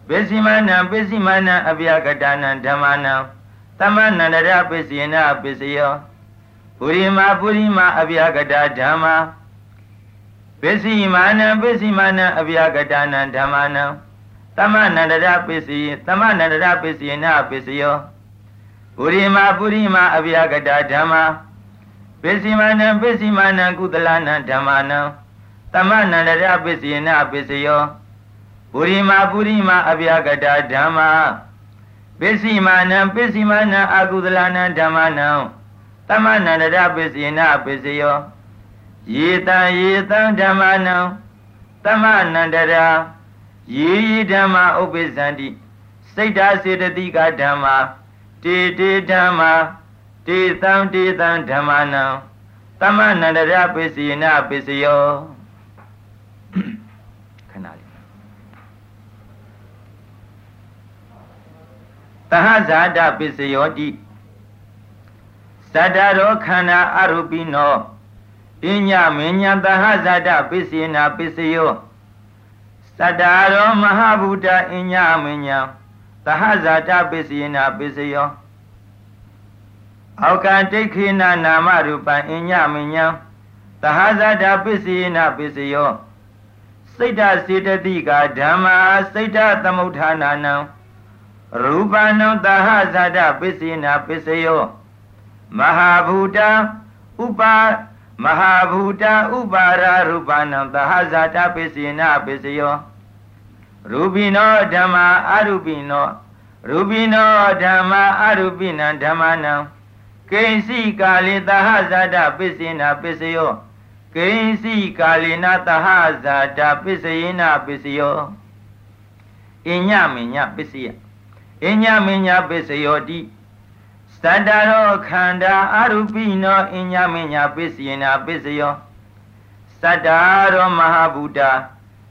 ပစ္စည်းမာနံပစ္စည်းမာနံအဗျာကတနံဓမ္မနံတမနန္တရပစ္စယေနပစ္စယောပုရိမာပုရိမာအဗျာကတဓမ္မာပစ္စည်းမာနံပစ္စည်းမာနံအဗျာကတနံဓမ္မနံတမနန္တရပစ္စည်းတမနန္တရပစ္စယေနပစ္စယော ပုရိမာပုရိမာအဗျာကတာဓမ္မာပစ္စည်းမနံပစ္စည်းမနံကုသလနံဓမ္မနံတမနန္တရပစ္စယေနပစ္စယောပုရိမာပုရိမာအဗျာကတာဓမ္မာပစ္စည်းမနံပစ္စည်းမနံအကုသလနံဓမ္မနံတမနန္တရပစ္စယေနပစ္စယောယေတံယေတံဓမ္မနံတမနန္တရာယေယဓမ္မာဥပ္ပဇ္ဇန္တိစိတ်ဓာစေတတိကဓမ္မာ တေတေဓမ္မာတေသံတေသံဓမ္မနံတမနန္တရပစ္စယနာပစ္စယောခဏလေးတဟဇာတပစ္စယောတိသတ္တရောခန္ဓာအရုပိနောအညမဉ္ဇတဟဇာတပစ္စယနာပစ္စယောသတ္တရောမဟာဗုဒ္ဓအညမဉ္ဇ သဟဇာတပစ္စယနာပစ္စယောအောက်ကံတိခိနာနာမရူပံအညမညံသဟဇာတပစ္စယနာပစ္စယောစိတ်တစေတတိကဓမ္မာစိတ်တသမုဋ္ဌာနာနံရူပနံသဟဇာတပစ္စယနာပစ္စယောမဟာဘူတံဥပါမဟာဘူတံဥပါရရူပနံသဟဇာတပစ္စယနာပစ္စယော ရူပိနောဓမ္မာအရူပိနောရူပိနောဓမ္မာအရူပိနံဓမ္မနံကိဉ္စီကာလေတဟဇာတပစ္စေနာပစ္စယောကိဉ္စီကာလေနတဟဇာတပစ္စယေနပစ္စယောအညမညပစ္စယအညမညပစ္စယောတိသတ္တရောခန္ဓာအရူပိနောအညမညပစ္စယေနာပစ္စယောသတ္တရောမဟာဗု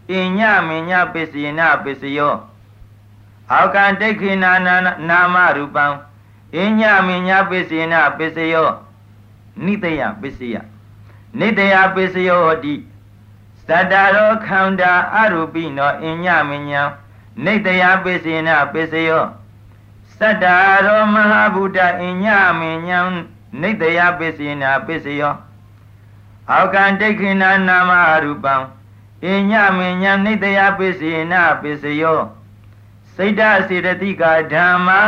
ဒ္ဓအညမညပစ္စယေနာပစ္စယောအောကံဒိဋ္ဌိနာနာမရူပံအညမညပစ္စယနာပစ္စယောနိတယပစ္စယနိတယပစ္စယောတိသတ္တရောခန္ဓာအရူပိနောအညမညနိတယပစ္စယနာပစ္စယောသတ္တရောမဟာဗုဒ္ဓအညမညနိတယပစ္စယနာပစ္စယောအောကံဒိဋ္ဌိနာနာမရူပံ အညမညနိတယပစ္စယနာပစ္စယောစိတ်တစေတတိကဓမ္မာ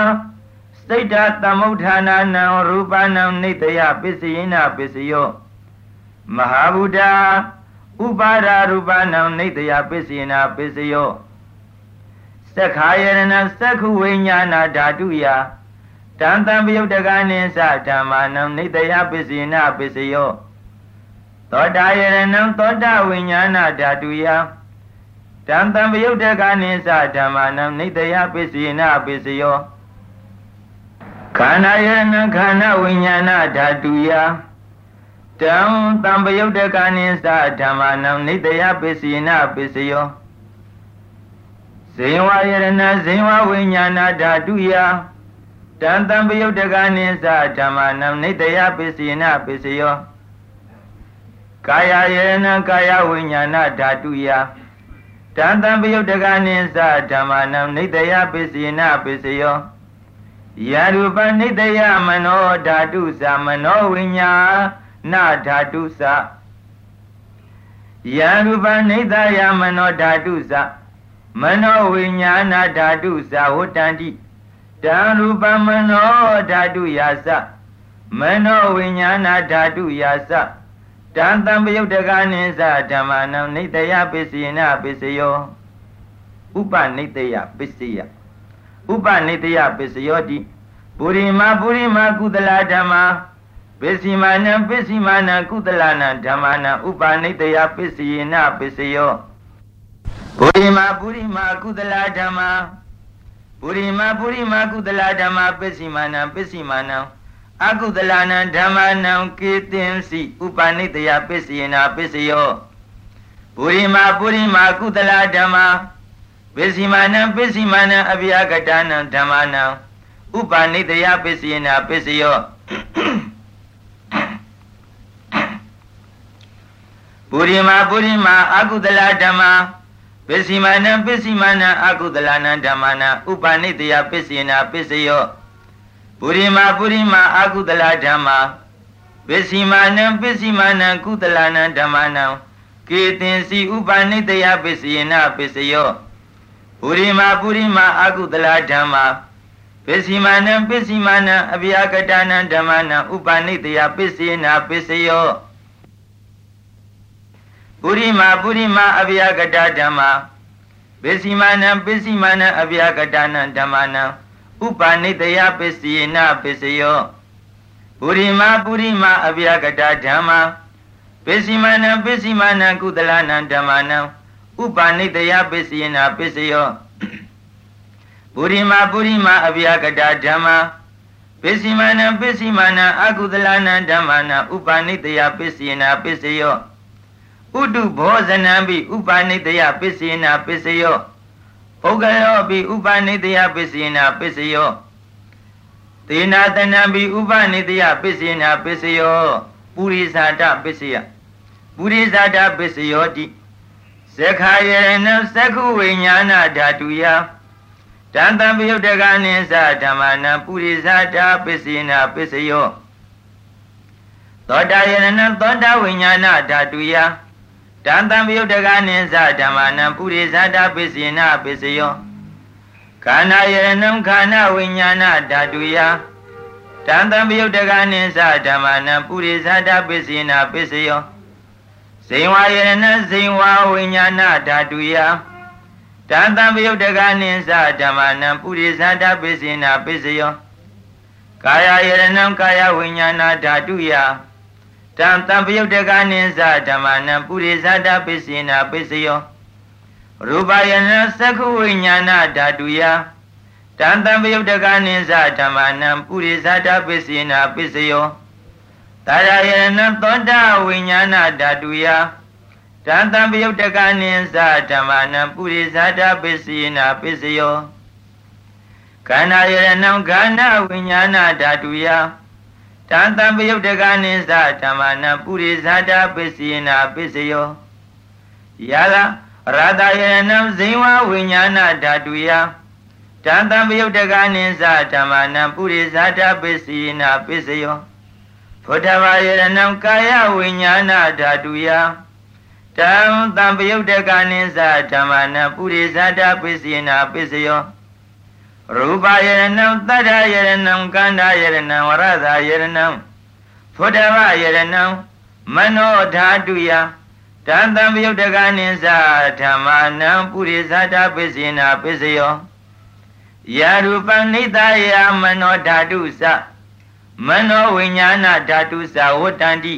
စိတ်တသမုဋ္ဌာနာနံရူပနံနေတယပစ္စယေနပစ္စယောမဟာဗုဒ္ဓဥပါဒရူပနံနေတယပစ္စယေနပစ္စယောသက္ခာယရဏသက္ခုဝိညာဏဓာတုယတံတံပယုတ်တကနိသဓမ္မာနံနိတယပစ္စေနပစ္စယော သောတာယရဏံသောတာဝိညာဏဓာတုယတံတံပယုတ်တကနိသဓမ္မာနံနိတယပစ္စေနပစ္စယောခန္ဓာယရဏခန္ဓာဝိညာဏဓာတုယတံတံပယုတ်တကနိသဓမ္မာနံနိတယပစ္စေနပစ္စယောဇေဝယရဏဇေဝဝိညာဏဓာတုယတံတံပယုတ်တကနိသဓမ္မာနံနိတယပစ္စေနပစ္စယော ကာယယရဏကာယဝိညာဏဓာတုယတံတံပယုတ်တကနိသဓမ္မာနံနိတယပစ္စေနပစ္စယောယရူပနိတယမနောဓာတုသမနောဝိညာဏဓာတုသယရူပနိတယမနောဓာတုသမနောဝိညာဏဓာတုသဝတ္တန္တိတံရူပမနောဓာတုယာသမနောဝိညာဏဓာတုယာသ တံတံပယုတ်တကနိသဓမ္မနံနိတယပစ္စယနာပစ္စယောဥပနိတယပစ္စယဥပနိတယပစ္စယောတိပုရိမာပုရိမာကုသလဓမ္မာပစ္စည်းမာနံပစ္စည်းမာနံကုသလနာဓမ္မာနံဥပနိတယပစ္စယေနပစ္စယောပုရိမာပုရိမာကုသလဓမ္မာပုရိမာပုရိမာကုသလဓမ္မာပစ္စည်းမာနံပစ္စည်းမာနံ အကုသလနာဓမ္မာနံကေတင်စီဥပနိတယပစ္စယေနပစ္စယောပုရိမာပုရိမာကုသလဓမ္မာပစ္စည်းမာနံပစ္စည်းမာနံအဗျာကတနံဓမ္မာနံဥပနိတယပစ္စယေနပစ္စယောပုရိမာပုရိမာအကုသလဓမ္မာပစ္စည်းမာနံပစ္စည်းမာနံအကုသလနံဓမ္မာနံဥပနိတယပစ္စယေနပစ္စယော ပုရိမာပုရိမာအကုသလဓမ္မာပစ္စည်းမာနံပစ္စည်းမာနံကုသလနံဓမ္မာနံကေတင်စီဥပနိတယပစ္စယေနပစ္စယောပုရိမာပုရိမာအကုသလဓမ္မာပစ္စည်းမာနံပစ္စည်းမာနံအဗျာကတနံဓမ္မနံဥပနိတယပစ္စယေနပစ္စယောပုရိမာပုရိမာအဗျာကတဓမ္မာပစ္စည်းမာနံပစ္စည်းမာနံအဗျာကတနံဓမ္မနံ ဥပနိတယပစ္စယေနပစ္စယောပုရိမာပုရိမာအဗျာကတဓမ္မာပစ္စည်းမာနံပစ္စည်းမာနံကုသလနံဓမ္မနံဥပနိတယပစ္စယေနပစ္စယောပုရိမာပုရိမာအဗျာကတဓမ္မာပစ္စည်းမာနံပစ္စည်းမာနံအကုသလနံဓမ္မနံဥပနိတယပစ္စယေနပစ္စယောဥတုဘောဇနံပိဥပနိတယပစ္စယေနပစ္စယော ပုဂ္ဂလောပိဥပနိတယပစ္စယေနပစ္စယောသေနာတနံပိဥပနိတယပစ္စယေနပစ္စယောပုရိသတပစ္စယပုရိသတပစ္စယောတိသက္ခာယရဏသက္ခုဝိညာဏဓာတုယတံတံပယုတ်တကနိသဓမ္မနံပုရိသတာပစ္စေနာပစ္စယောသောတာယရဏသောတာဝိညာဏဓာတုယ တံတံပယုတ်တကနိသဓမ္မနံပုရိသတာပစ္စေနာပစ္စယောခန္ဓာယရဏခန္ဓာဝိညာဏဓာတုယတံတံပယုတ်တကနိသဓမ္မနံပုရိသတာပစ္စေနာပစ္စယောဇိဝယရဏဇိဝဝိညာဏဓာတုယတံတံပယုတ်တကနိသဓမ္မနံပုရိသတာပစ္စေနာပစ္စယောကာယယရဏံကာယဝိညာဏဓာတုယ တံတံပယုတ်တကနိသဓမ္မနံပုရိသတာပစ္စေနာပစ္စယောရူပယရဏသက္ခုဝိညာဏဓာတုယတံတံပယုတ်တကနိသဓမ္မနံပုရိသတာပစ္စေနာပစ္စယောတာရယရဏသောတာဝိညာဏဓာတုယတံတံပယုတ်တကနိသဓမ္မနံပုရိသတာပစ္စယေနာပစ္စယောခန္ဓာယရဏံခန္ဓာဝိညာဏဓာတုယ တံတံပယုတ်တကနိသဓမ္မနံပုရိသတာပစ္စယေနာပစ္စယောယလာရတယရဏံဇိဝဝိညာဏဓာတုယတံတံပယုတ်တကနိသဓမ္မနံပုရိသတာပစ္စယေနာပစ္စယောဘုဒ္ဓဘာယရဏံကာယဝိညာဏဓာတုယတံတံပယုတ်တကနိသဓမ္မနပုရိသတာပစ္စယနာပစ္စယော ရူပယရဏံတတ္ထယရဏံကန္ဓာယရဏံဝရဇာယရဏံဖုဒ္ဓဝယရဏံမနောဓာတုယတတန်တံပယုတ်တကနိသဓမ္မာနံပုရိသတာပစ္စေနာပစ္စယောယာရူပနိတယမနောဓာတုသမနောဝိညာဏဓာတုသဝတ္တန္တိ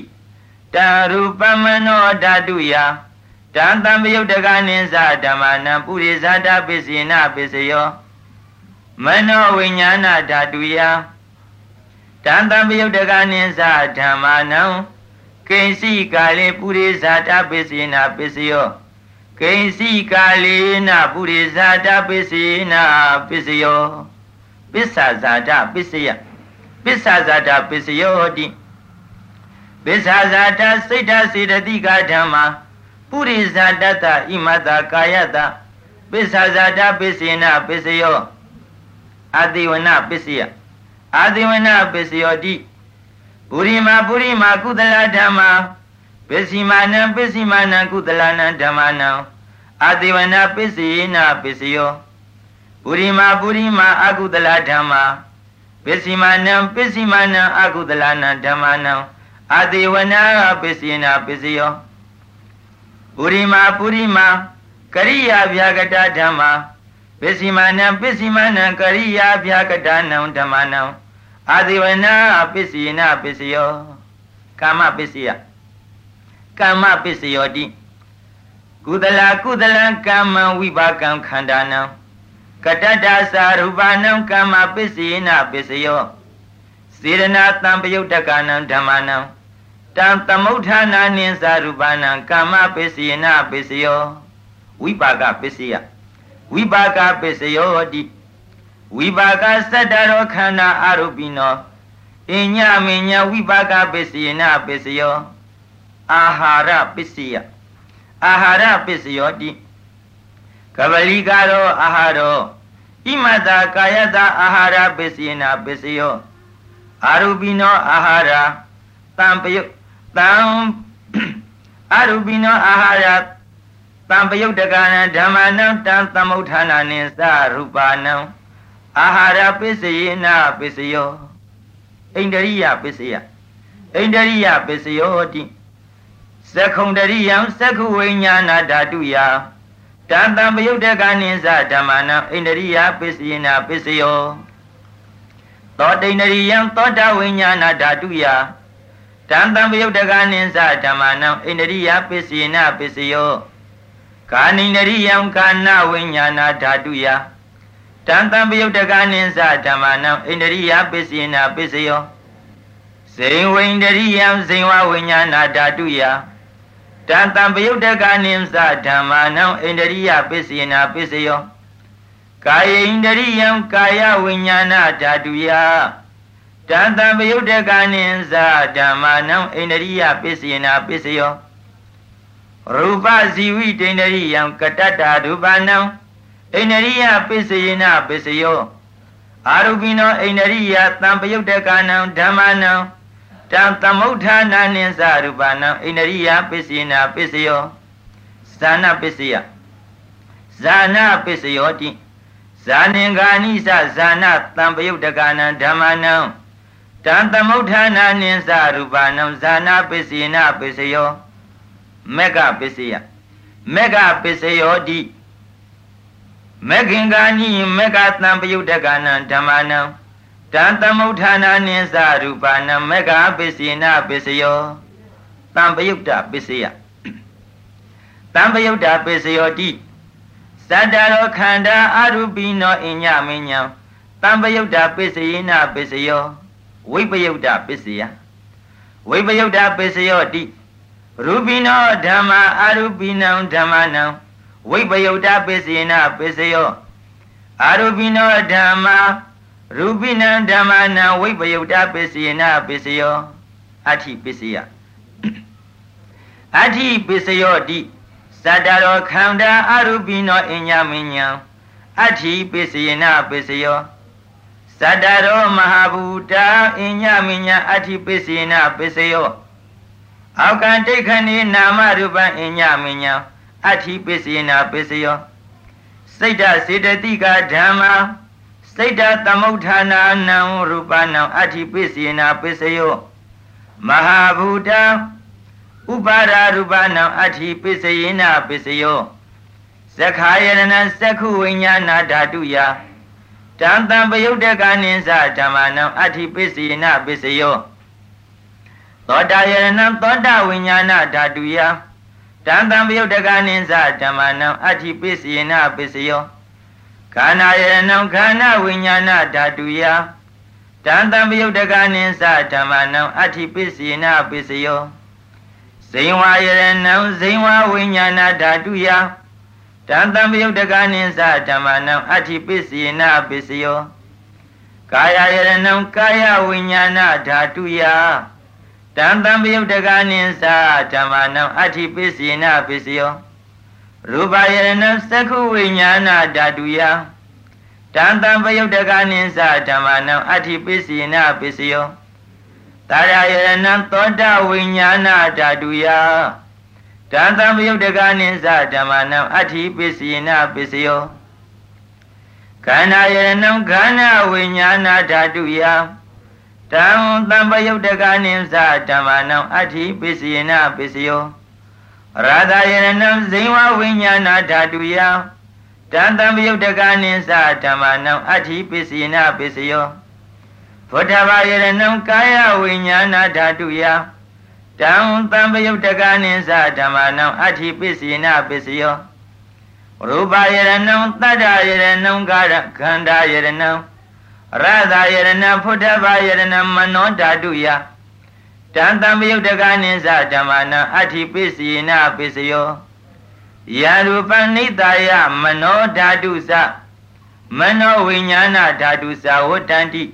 တရူပမနောဓာတုယတန်တံပယုတ်တကနိသဓမ္မာနံပုရိသတာပစ္စေနာပစ္စယော မနောဝိညာဏဓာတုယတန်တံပယုတ်တကနိသဓမ္မာနံကိဉ္စီကာလေပုရိဇာတပစ္စေနာပစ္စယောကိဉ္စီကာလေနပုရိဇာတပစ္စေနာပစ္စယောပစ္ဆာဇာတပစ္စယပစ္ဆာဇာတပစ္စယောတိပစ္ဆာဇာတစိတ်တစေတတိကဓမ္မာပုရိဇာတတဣမတကာယတပစ္ဆာဇာတပစ္စေနာပစ္စယော အာတိဝနပစ္စယအာတိဝနပစ္စယောတိပုရိမာပုရိမာကုသလဓမ္မာပစ္စည်းမာနံပစ္စည်းမာနံကုသလနံဓမ္မနံအာတိဝနာပစ္စယေနပစ္စယောပုရိမာပုရိမာအကုသလဓမ္မာပစ္စည်းမာနံပစ္စည်းမာနံအကုသလနံဓမ္မနံအာတိဝနာပစ္စယေနပစ္စယောပုရိမာပုရိမာကရိယာဗျာကတဓမ္မာ ပစ္စည်းမာနံပစ္စည်းမာနံကရိယာဗျာကတနံဓမ္မနံအာဇိဝနာပစ္စယေနပစ္စယောကာမပစ္စယကာမပစ္စယောတိကုသလကုသလံကာမံဝိပါကံခန္ဓာနံကတတ္တသာရူပနံကာမပစ္စယေနပစ္စယောစေရနာတံပယုတ်တကနံဓမ္မနံတံသမုဋ္ဌာနာနိသာရူပနံကာမပစ္စယေနပစ္စယောဝိပါကပစ္စယ ဝိပါကပစ္စယောတိဝိပါကသတ္တရောခန္ဓာအာရုပိနောအညမညဝိပါကပစ္စယေနပစ္စယောအာဟာရပစ္စယအာဟာရပစ္စယောတိကပလီကာရောအာဟာရောဣမတကာယတအာဟာရပစ္စယေနပစ္စယောအာရုပိနောအာဟာရတံပယတံအာရုပိနောအာဟာရ တံပယုတ်တကနံဓမ္မနံတံသမုဋ္ဌာနာနိသရူပါနံအာဟာရပစ္စယေနပစ္စယောဣန္ဒရိယပစ္စယဣန္ဒရိယပစ္စယောတိသက္ခုံတရိယံသက္ခုဝိညာဏဓာတုယတံတံပယုတ်တကနိသဓမ္မနံဣန္ဒရိယပစ္စယေနပစ္စယောသောတိန္ဒရိယံသောတဝိညာဏဓာတုယတံတံပယုတ်တကနိသဓမ္မနံဣန္ဒရိယပစ္စယေနပစ္စယော ကာနိန္ဒရိယံကာနဝိညာဏဓာတုယတံတံပယုတ်တကနိသဓမ္မနံဣန္ဒရိယပစ္စယေနပစ္စယောဇိဝိန္ဒရိယံဇိဝဝိညာဏဓာတုယတံတံပယုတ်တကနိသဓမ္မနံဣန္ဒရိယပစ္စယေနပစ္စယောကာယိန္ဒရိယံကာယဝိညာဏဓာတုယတံတံပယုတ်တကနိသဓမ္မနံဣန္ဒရိယပစ္စယေနပစ္စယော ရူပဇီဝိတိန္ဒရိယံကတတ္တရူပနံအိန္ဒရိယပစ္စယေနပစ္စယောအာရုပိနောအိန္ဒရိယတံပယုတ်တကနံဓမ္မနံတံသမုဋ္ဌာနာနိသရူပနံအိန္ဒရိယပစ္စယေနပစ္စယောဇာနာပစ္စယဇာနာပစ္စယောတိဇာနင်္ဂာနိသဇာနာတံပယုတ်တကနံဓမ္မနံတံသမုဋ္ဌာနာနိသရူပနံဇာနာပစ္စယေနပစ္စယော မေကပစ္စယမေကပစ္စယောတိမေခင်ကာနိမေကတံပယုတ်တကနံဓမ္မနံတံသမုဋ္ဌာနာနိသရူပနံမေကပစ္စေနပစ္စယောတံပယုတ်တပစ္စယတံပယုတ်တပစ္စယောတိသတ္တရောခန္ဓာအရူပိနောအညမညံတံပယုတ်တပစ္စယေနပစ္စယောဝိပယုတ်တပစ္စယဝိပယုတ်တပစ္စယောတိ ရူပိနောဓမ္မာအရူပိနံဓမ္မနံဝိပယုတ်တပစ္စေနပစ္စယောအာရုပိနောဓမ္မာရူပိနံဓမ္မနံဝိပယုတ်တပစ္စေနပစ္စယောအဋ္ဌိပစ္စယအဋ္ဌိပစ္စယောတိသတ္တရောခန္ဓာအရူပိနောအညမညံအဋ္ဌိပစ္စယေနပစ္စယောသတ္တရောမဟာဘူတာအညမညံအဋ္ဌိပစ္စယေနပစ္စယော အောက်ကံတိခဏိနာမရူပံအညမညံအဋ္ဌိပစ္စယနာပစ္စယောစိတ်တစေတတိကဓမ္မာစိတ်တသမုဋ္ဌာနာနံရူပနံအဋ္ဌိပစ္စယနာပစ္စယောမဟာဘူတံဥပါဒရူပနံအဋ္ဌိပစ္စယေနပစ္စယောသက္ခာယရဏသက္ခုဝိညာဏဓာတုယတံတံပယုတ်တကနိသဓမ္မနံအဋ္ဌိပစ္စယေနပစ္စယော သောတာယရဏသောတာဝိညာဏဓာတုယတံတံပယုတ်တကနိသဓမ္မနံအဋ္ဌိပစ္စယေနပစ္စယောခန္ဓာယရဏခန္ဓာဝိညာဏဓာတုယတံတံပယုတ်တကနိသဓမ္မနံအဋ္ဌိပစ္စယေနပစ္စယောဇိဝယရဏံဇိဝဝိညာဏဓာတုယတံတံပယုတ်တကနိသဓမ္မနံအဋ္ဌိပစ္စယေနပစ္စယောကာယယရဏံကာယဝိညာဏဓာတုယ တံတံပယုတ်တကနိသဓမ္မနံအဋ္ဌိပစ္စယေနပစ္စယောရူပယရဏံသက္ခုဝိညာဏဓာတုယတံတံပယုတ်တကနိသဓမ္မနံအဋ္ဌိပစ္စယေနပစ္စယောတာရယရဏံသောတာဝိညာဏဓာတုယတံတံပယုတ်တကနိသဓမ္မနံအဋ္ဌိပစ္စယေနပစ္စယောခန္ဓာယရဏံခန္ဓာဝိညာဏဓာတုယ တံတံပယုတ်တကနိသဓမ္မနံအဋ္ဌိပစ္စယေနပစ္စယောရာသယရဏံဇိဝဝိညာဏဓာတုယတံတံပယုတ်တကနိသဓမ္မနံအဋ္ဌိပစ္စယေနပစ္စယောဘုဒ္ဓဘာယရဏံကာယဝိညာဏဓာတုယတံတံပယုတ်တကနိသဓမ္မနံအဋ္ဌိပစ္စယေနပစ္စယောရူပယရဏံတတ္တယရဏံကာရခန္ဓာယရဏံ ရသယရဏဘုဒ္ဓဘာယရဏံမနောဓာတုယတံတံပယုတ်တကနိသဓမ္မနံအဋ္ဌိပစ္စယေနပစ္စယောယရူပနိတယမနောဓာတုသမနောဝိညာဏဓာတုသဝတ္တန္တိ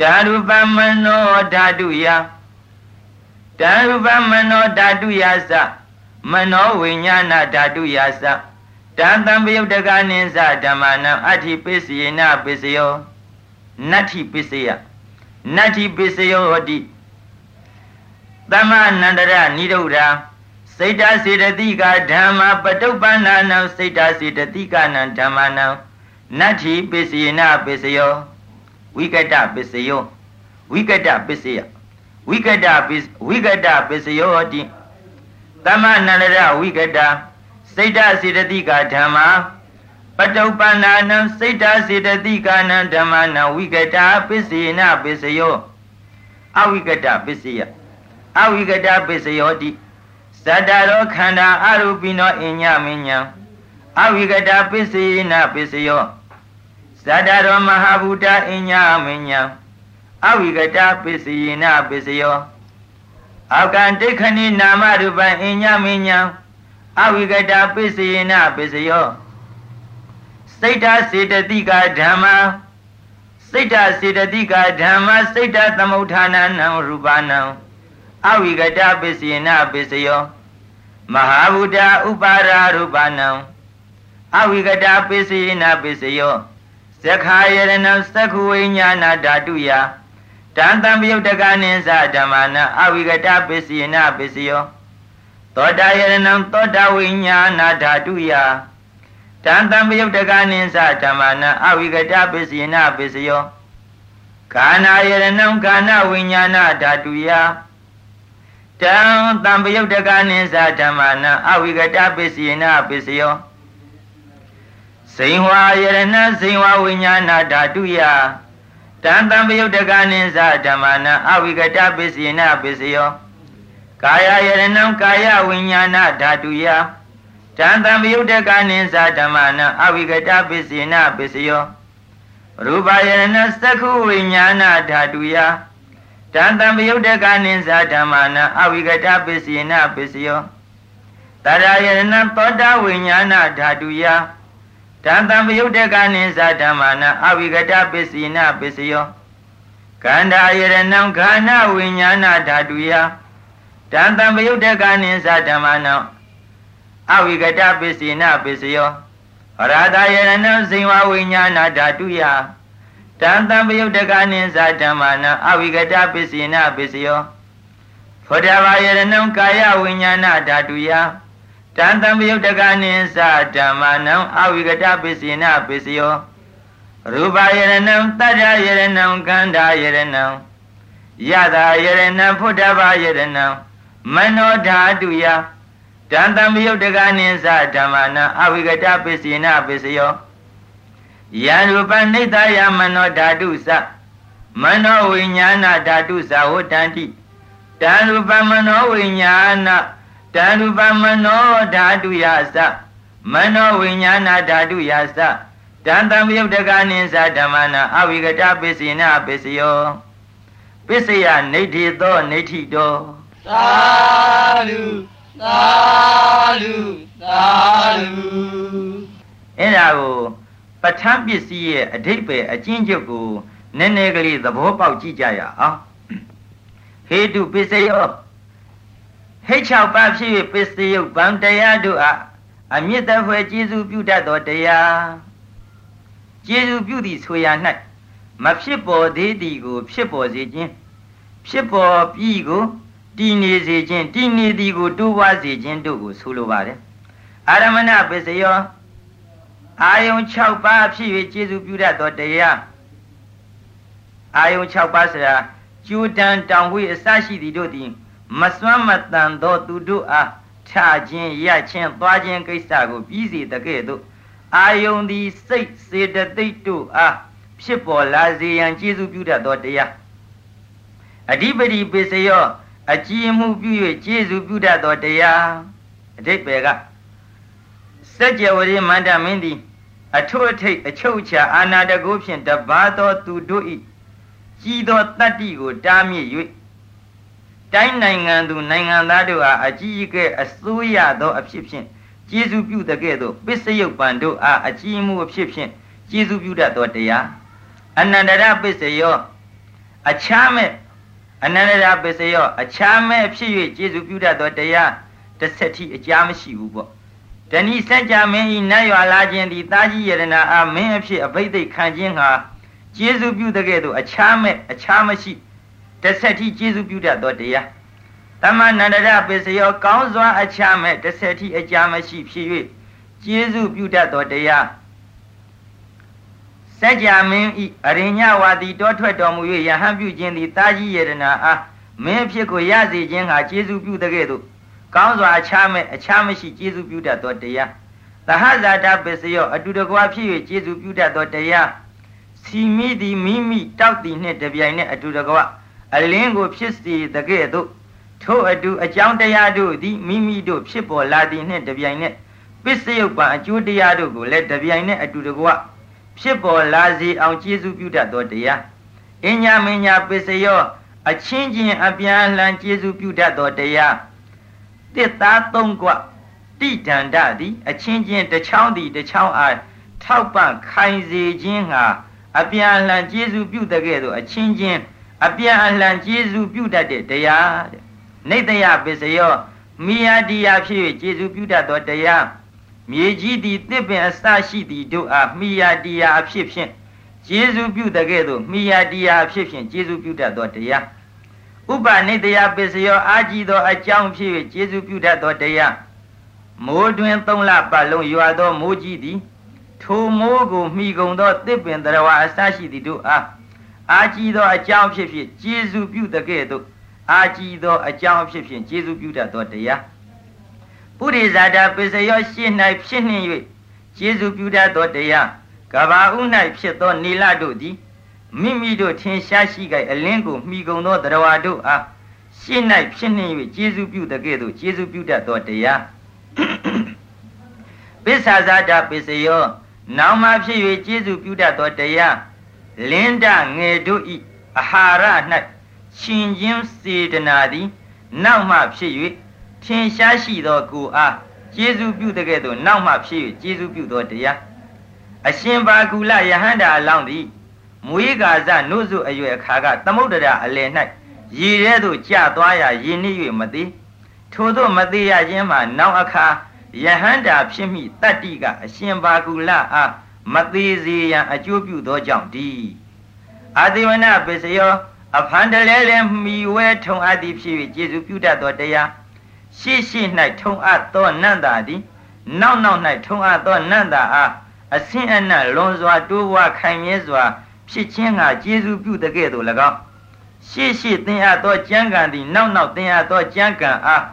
ဓာရူပမနောဓာတုယဓာရူပမနောဓာတုယသမနောဝိညာဏဓာတုယသတံတံပယုတ်တကနိသဓမ္မနံအဋ္ဌိပစ္စယေနပစ္စယော နတ္ထိပစ္စယနတ္ထိပစ္စယောဟောတိသမ္မာနန္တရနိရုဒ္ဓစိတ်တစေတတိကဓမ္မပတုပ္ပန္နာနံစိတ်တစေတတိကနံဓမ္မနံနတ္ထိပစ္စယေနပစ္စယောဝိကတပစ္စယောဝိကတပစ္စယဝိကတပစ္စဝိကတပစ္စယောဟောတိသမ္မာနန္တရဝိကတစိတ်တစေတတိကဓမ္မ ပတုပ္ပန္နာနံစိတ်တစေတတိကနံဓမ္မနံဝိကတပစ္စေနပစ္စယောအဝိကတပစ္စယအဝိကတပစ္စယောတိသတ္တရောခန္ဓာအရူပိနောအညမညံအဝိကတပစ္စေနပစ္စယောသတ္တရောမဟာဘူတအညမညံအဝိကတပစ္စယေနပစ္စယောအောက်ကံဒိဋ္ဌနိနာမရူပံအညမညံအဝိကတပစ္စယေနပစ္စယော စိတ်ဓာစေတတိကဓမ္မစိတ်ဓာစေတတိကဓမ္မစိတ်ဓာသမုဋ္ဌာနံရူပနံအဝိကတပစ္စယေနပစ္စယောမဟာဗုဒ္ဓဥပါရာရူပနံအဝိကတပစ္စယေနပစ္စယောသက္ခာယရဏသက္ခဝိညာဏဓာတုယတံတံပယုတ်တကနိသဓမ္မနံအဝိကတပစ္စယေနပစ္စယောသောတာယရဏံသောတာဝိညာဏဓာတုယ တံတံပယုတ်တကနိသဓမ္မနံအဝိကတပစ္စယေနပစ္စယောခန္ဓာယရဏံခန္ဓာဝိညာဏဓာတုယတံတံပယုတ်တကနိသဓမ္မနံအဝိကတပစ္စယေနပစ္စယောစိန်ဝါယရဏစိန်ဝါဝိညာဏဓာတုယတံတံပယုတ်တကနိသဓမ္မနံအဝိကတပစ္စယေနပစ္စယောကာယယရဏံကာယဝိညာဏဓာတုယ တံတံပယုတ်တကနိသဓမ္မနံအဝိကတပစ္စယေနပစ္စယောရူပယရဏသက္ခုဝိညာဏဓာတုယတံတံပယုတ်တကနိသဓမ္မနံအဝိကတပစ္စယေနပစ္စယောတရယရဏသောတာဝိညာဏဓာတုယတံတံပယုတ်တကနိသဓမ္မနံအဝိကတပစ္စယေနပစ္စယောခန္ဓာယရဏံခန္ဓာဝိညာဏဓာတုယတံတံပယုတ်တကနိသဓမ္မနံ အဝိကတပစ္စေနပစ္စယောရာသယရဏံဇိဝဝိညာဏဓာတုယတံတံပယုတ်တကနိသဓမ္မနံအဝိကတပစ္စေနပစ္စယောဖောဒဘာယရဏံကာယဝိညာဏဓာတုယတံတံပယုတ်တကနိသဓမ္မနံအဝိကတပစ္စေနပစ္စယောရူပယရဏံတတ္တယရဏံခန္ဓာယရဏံယတာယရဏံဖုဒ္ဓဘာယရဏံမနောဓာတုယ တန်တံမယုတ်တကနိသဓမ္မနာအဝိကတပစ္စေနပစ္စယောယံရူပနိတယမနောဓာတုသမနောဝိညာဏဓာတုသဝတ္တန္တိတံရူပမနောဝိညာဏတံရူပမနောဓာတုယသမနောဝိညာဏဓာတုယသတန်တံမြုပ်တကနိသဓမ္မနာအဝိကတပစ္စေနပစ္စယောပစ္စယနေဋ္ဌိသောနေဋ္ဌိတောသာဓု သာဓုသာဓုအဲ့ဒါကိုပဋ္ဌာန်းပစ္စည်းရဲ့အဓိပ္ပာယ်အကျဉ်းချုပ်ကိုနည်းနည်းကလေးသဘောပေါက်ကြည့်ကြရအောင်ဟေတုပစ္စယောဟိတ်၆ပါးဖြစ်၍ပစ္စယုတ်ဗံတရားတို့အားအမြင့်တဖွယ်ကျေးဇူးပြုတတ်သောတရားကျေးဇူးပြုသည်ဆိုရ၌မဖြစ်ပေါ်သေးသည်ကို ဖြစ်ပေါ်စေခြင်းဖြစ်ပေါ်ပြီးကို တည်နေစေခြင်းတည်နေသည်ကိုတိုးပွားစေခြင်းတို့ကိုဆိုလိုပါတယ်အာရမဏပစ္စယောအာယုံ6ပါးဖြစ်၍ကျေးဇူးပြုတတ်သောတရားအာယုံ6ပါးဆိုတာကျူတန်တောင်ဝေးအစရှိသည်တို့သည်မစွမ်းမတန်သောသူတို့အားထခြင်းရခြင်းသွားခြင်းကိစ္စကိုပြီးစီတကဲ့သို့အာယုန်သည်စိတ်စေတသိက်တို့အားဖြစ်ပေါ်လာစေရန်ကျေးဇူးပြုတတ်သောတရားအဓိပတိပိစယော အကြည်မှုပြု၍ကျေးဇူးပြုတတ်သောတရားအဓိပ္ပာယ်ကစัจ java ရိမန္တမင်းသည်အထွတ်အထိပ်အချုပ်ချာအာနာတကုဖြင့်တပါသောသူတို့၏ကြီးသောတတ္တိကိုတားမြစ်၍တိုင်းနိုင်ငံသူနိုင်ငံသားတို့အားအကြီးအကဲအစိုးရသောအဖြစ်ဖြင့်ကျေးဇူးပြုတဲ့ကဲ့သို့ပစ္စယုတ်ပံတို့အားအကြီးမှုအဖြစ်ဖြင့်ကျေးဇူးပြုတတ်သောတရားအနန္တရပစ္စယောအခြားမဲ့ အနန္တရပစ္စယောအခြားမဲ့ဖြစ်၍ကျေးဇူးပြုတတ်သောတရားတစ်ဆက်ထိအကြာမရှိဘူးပေါ့တဏိစัจ जा မင်းဤနတ်ရွာလာခြင်းသည်တာကြီးယရဏအာမင်းအဖြစ်အဘိဓိတ်ခံခြင်းဟာကျေးဇူးပြုတဲ့ကဲ့သို့အခြားမဲ့အခြားမရှိတစ်ဆက်ထိကျေးဇူးပြုတတ်သောတရားတမန္တရပစ္စယောကောင်းစွာအခြားမဲ့တစ်ဆက်ထိအကြာမရှိဖြစ်၍ကျေးဇူးပြုတတ်သောတရား စัจ जा မင်းဤအရိညဝါဒီတောထွက်တော်မူ၍ယဟန်ပြုခြင်းသည်တာကြီးယရနာအားမင်းဖြစ်ကိုရစေခြင်းဟာကျေးဇူးပြုတဲ့ကဲ့သို့ကောင်းစွာအခြားမဲ့အခြားမရှိကျေးဇူးပြုတတ်သောတရားသဟဇာတပစ္စယောအတူတကွာဖြစ်၍ကျေးဇူးပြုတတ်သောတရားစီမိသည်မိမိတောက်သည်နှင့်တပြိုင်နက်အတူတကွာအလင်းကိုဖြစ်စေတကဲ့သို့ထို့အတူအကြောင်းတရားတို့သည်မိမိတို့ဖြစ်ပေါ်လာသည်နှင့်တပြိုင်နက်ပစ္စယုတ်ပံအကျိုးတရားတို့ကိုလည်းတပြိုင်နက်အတူတကွ ဖြစ်ပေါ်လာစေအောင်ကျေးဇူးပြုတတ်သောတရားအညမညာပစ္စယောအချင်းချင်းအပြန်အလှန်ကျေးဇူးပြုတတ်သောတရားတစ်သားသုံးကွတိဒန္တသည်အချင်းချင်းတစ်ချောင်းသည်တစ်ချောင်းအားထောက်ပံ့ခိုင်စေခြင်းဟာအပြန်အလှန်ကျေးဇူးပြုတတ်ခဲ့သောအချင်းချင်းအပြန်အလှန်ကျေးဇူးပြုတတ်တဲ့တရားတဲ့နေတယပစ္စယောမိယာတိယဖြစ်၍ကျေစုပြုတတ်သောတရား မြေကြီးသည်တစ်ပင်အစရှိသည်တို့အားမိယာတိယအဖြစ်ဖြင့်ကျေစုပြုတကဲ့သို့မိယာတိယအဖြစ်ဖြင့်ကျေစုပြုတတ်သောတရားဥပနိတယပစ္စယောအာကြည်သောအကြောင်းဖြစ်၍ကျေစုပြုတတ်သောတရားမိုးတွင်သုံးလပတ်လုံးရွာသောမိုးကြီးသည်ထိုမိုးကိုမိကုံသောတစ်ပင်တရဝအစရှိသည်တို့အားအာကြည်သောအကြောင်းဖြစ်ဖြစ်ကျေစုပြုတကဲ့သို့အာကြည်သောအကြောင်းအဖြစ်ဖြင့်ကျေးဇူးပြုတတ်သောတရား ပုရိဇာတာပစ္စယောရှင်း၌ဖြစ်နှင့်၍ကျေးဇူးပြုတတ်သောတရားကဘာဥ၌ဖြစ်သောနေလတို့သည်မိမိတို့ထင်ရှားရှိကြအလင်းကိုမှီကုန်သောတရားတို့အားရှင်း၌ဖြစ်နှင့်၍ကျေးဇူးပြုတကဲ့သို့ကျေးဇူးပြုတတ်သောတရားပစ္ဆာဇာတာပစ္စယောနောင်မှဖြစ်၍ကျေးဇူးပြုတတ်သောတရားလင်းဒငယ်တို့ဤအာဟာရ၌ရှင်ချင်းစေတနာသည် နောက်မှဖြစ်၍ ထင်ရှားရှိသောကိုအားကျေးဇူးပြုတဲ့ကဲ့သို့နောက်မှဖြစ်၍ကျေးဇူးပြုသောတရားအရှင်ဘာကုလယဟန္တာအလောင်းသည်မွေးကာဇနှုတ်စုအရွယ်အခါကသမုဒ္ဒရာအလယ်၌ရေထဲသို့ကျသွားရာရင်းနှီး၍မသေးထို့သောမသေးရခြင်းမှာနောက်အခါယဟန္တာဖြစ်မိတတ္တိကအရှင်ဘာကုလအားမသေးစေရန်အကျိုးပြုသောကြောင့်ဒီအာတိဝနပစ္စယောအဖန်တလဲလဲမိဝဲထုံအပ်သည်ဖြစ်၍ကျေစုပြုတတ်သောတရား ရှိရှိ၌ထုံအပ်သောနန္တာသည်နောက်နောက်၌ထုံအပ်သောနန္တာအားအစင်းအနတ်လွန်စွာတိုးဝါခိုင်မြဲစွာ ဖြစ်ခြင်းကကျေစုပြုတကဲ့သို့၎င်းရှေ့ရှေ့သင်အပ်သောကြံကံသည်နောက်နောက်သင်အပ်သောကြံကံအား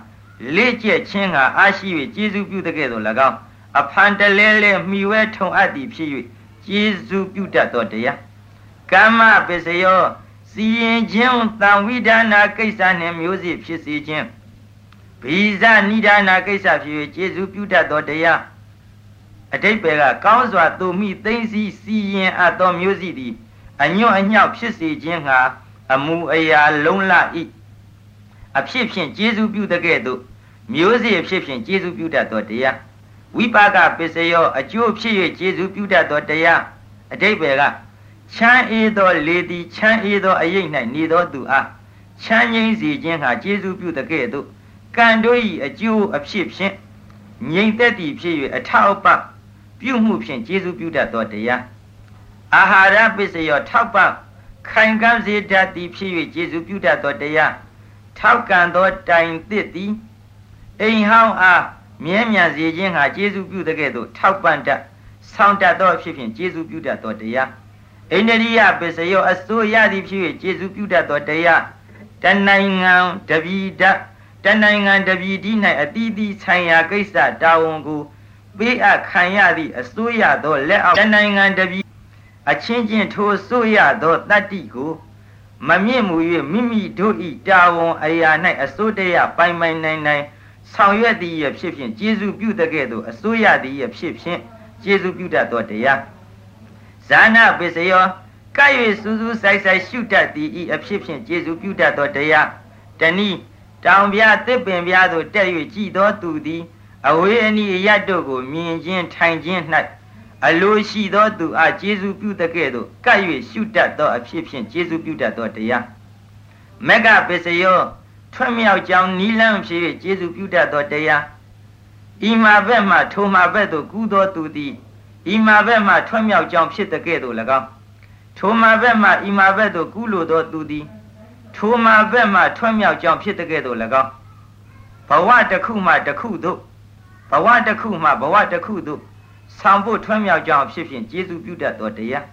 လေးကျက်ခြင်းကအားရှိ၍ကျေးဇူးပြုတဲ့ကဲ့သို့၎င်းအဖန်တလဲလဲမှီဝဲထုံအပ်သည်ဖြစ်၍ကျေးဇူးပြုတတ်သောတရားကမ္မပစ္စယောစီရင်ခြင်းတံဝိဒါနာကိစ္စနှင့်မျိုးစေ့ဖြစ်စေခြင်း ဗီဇနိဒါနာကိစ္စဖြစ်၍ကျေးဇူးပြုတတ်သောတရားအတိတ်ပဲကကောင်းစွာသူမိသိမ့်စီစီရင်အပ်သောမျိုးစီသည်အညွန့်အညောက်ဖြစ်စေခြင်းဟာအမူအရာလုံးလဤအဖြစ်ဖြင့်ကျေးဇူးပြုတဲ့ကဲ့သို့မျိုးစေ့အဖြစ်ဖြင့်ကျေးဇူးပြုတတ်သောတရားဝိပါကပစ္စယောအကျိုးဖြစ်၍ကျေးဇူးပြုတတ်သောတရားအတိတ်ပဲကချမ်းအေးသောလေသည်ချမ်းအေးသောအရိပ်၌နေသောသူအားချမ်းငြိမ်းစေခြင်းဟာကျေးဇူးပြုတဲ့ကဲ့သို့ ကံတို့၏အကျိုးအဖြစ်ဖြင့်ငြိမ်သက်သည်ဖြစ်၍အထောက်ပံ့ပြုမှုဖြင့်ကျေးဇူးပြုတတ်သောတရားအာဟာရပစ္စယောထောက်ပံ့ခိုင်ကံစေတတ်သည်ဖြစ်၍ကျေးဇူးပြုတတ်သောတရားထောက်ကံသောတိုင်သစ်သည်အိမ်ဟောင်းအားမြဲမြံစေခြင်းဟာကျေးဇူးပြုတဲ့ကဲ့သို့ထောက်ပံ့တတ်ဆောင်တတ်သောဖြစ်ဖြင့်ကျေးဇူးပြုတတ်သောတရားအိန္ဒိယပစ္စယောအစိုးရသည်ဖြစ်၍ကျေးဇူးပြုတတ်သောတရားတနိုင်ငံတပြည်တ တနိုင်ငံတပြည်ဒီ၌အတီးတီးဆိုင်ရာကိစ္စတာဝန်ကိုပေးအပ်ခံရသည့်အစိုးရသောလက်အောက်တနိုင်ငံတပြည်အချင်းချင်းထိုဆိုရသောတတ္တိကိုမမြင့်မူ၍မိမိတို့ဤတာဝန်အရာ၌အစိုးတရပိုင်ပိုင်နိုင်နိုင်ဆောင်ရွက်သည်ရဖြစ်ဖြင့်ကျေးဇူးပြုတဲ့ကဲ့သို့အစိုးရသည်ရဖြစ်ဖြင့်ကျေးဇူးပြုတတ်သောတရားဇာနာပစ္စယောကဲ့၍စူးစူးဆိုင်ဆိုင်ရှုတတ်သည်ဤအဖြစ်ဖြင့်ကျေးဇူးပြုတတ်သောတရားတနည်း တောင်ပြတစ်ပင်ပြသို့တက်၍ကြည်သောသူသည်အဝေးအနီးအရတ်တို့ကိုမြင်ခြင်းထိုင်ခြင်း၌အလိုရှိသောသူအားကျေးဇူးပြုတဲ့ကဲ့သို့ကပ်၍ရှုတတ်သောအဖြစ်ဖြင့်ကျေးဇူးပြုတတ်သောတရားမက္ကပစ္စယောထွက်မြောက်ကြောင်းနီလန်းဖြစ်၍ကျေးဇူးပြုတတ်သောတရားဤမှာဘက်မှထိုမှာဘက်သို့ကူးသောသူသည်ဤမှာဘက်မှထွက်မြောက်ကြောင်းဖြစ်တဲ့ကဲ့သို့၎င်းထိုမှာဘက်မှဤမှာဘက်သို့ကူးလိုသောသူသည် ထိုမှာဘက်မှထွက်မြောက်ကြောင်းဖြစ်တဲ့ကဲ့သို့၎င်းဘဝတစ်ခုမှတစ်ခုသို့ဘဝတစ်ခုမှဘဝတစ်ခုသို့ဆောင်ဖို့ထွန်းမြောက်ကြောင်းဖြစ်ဖြင့်ကျေးဇူးပြုတတ်သောတရား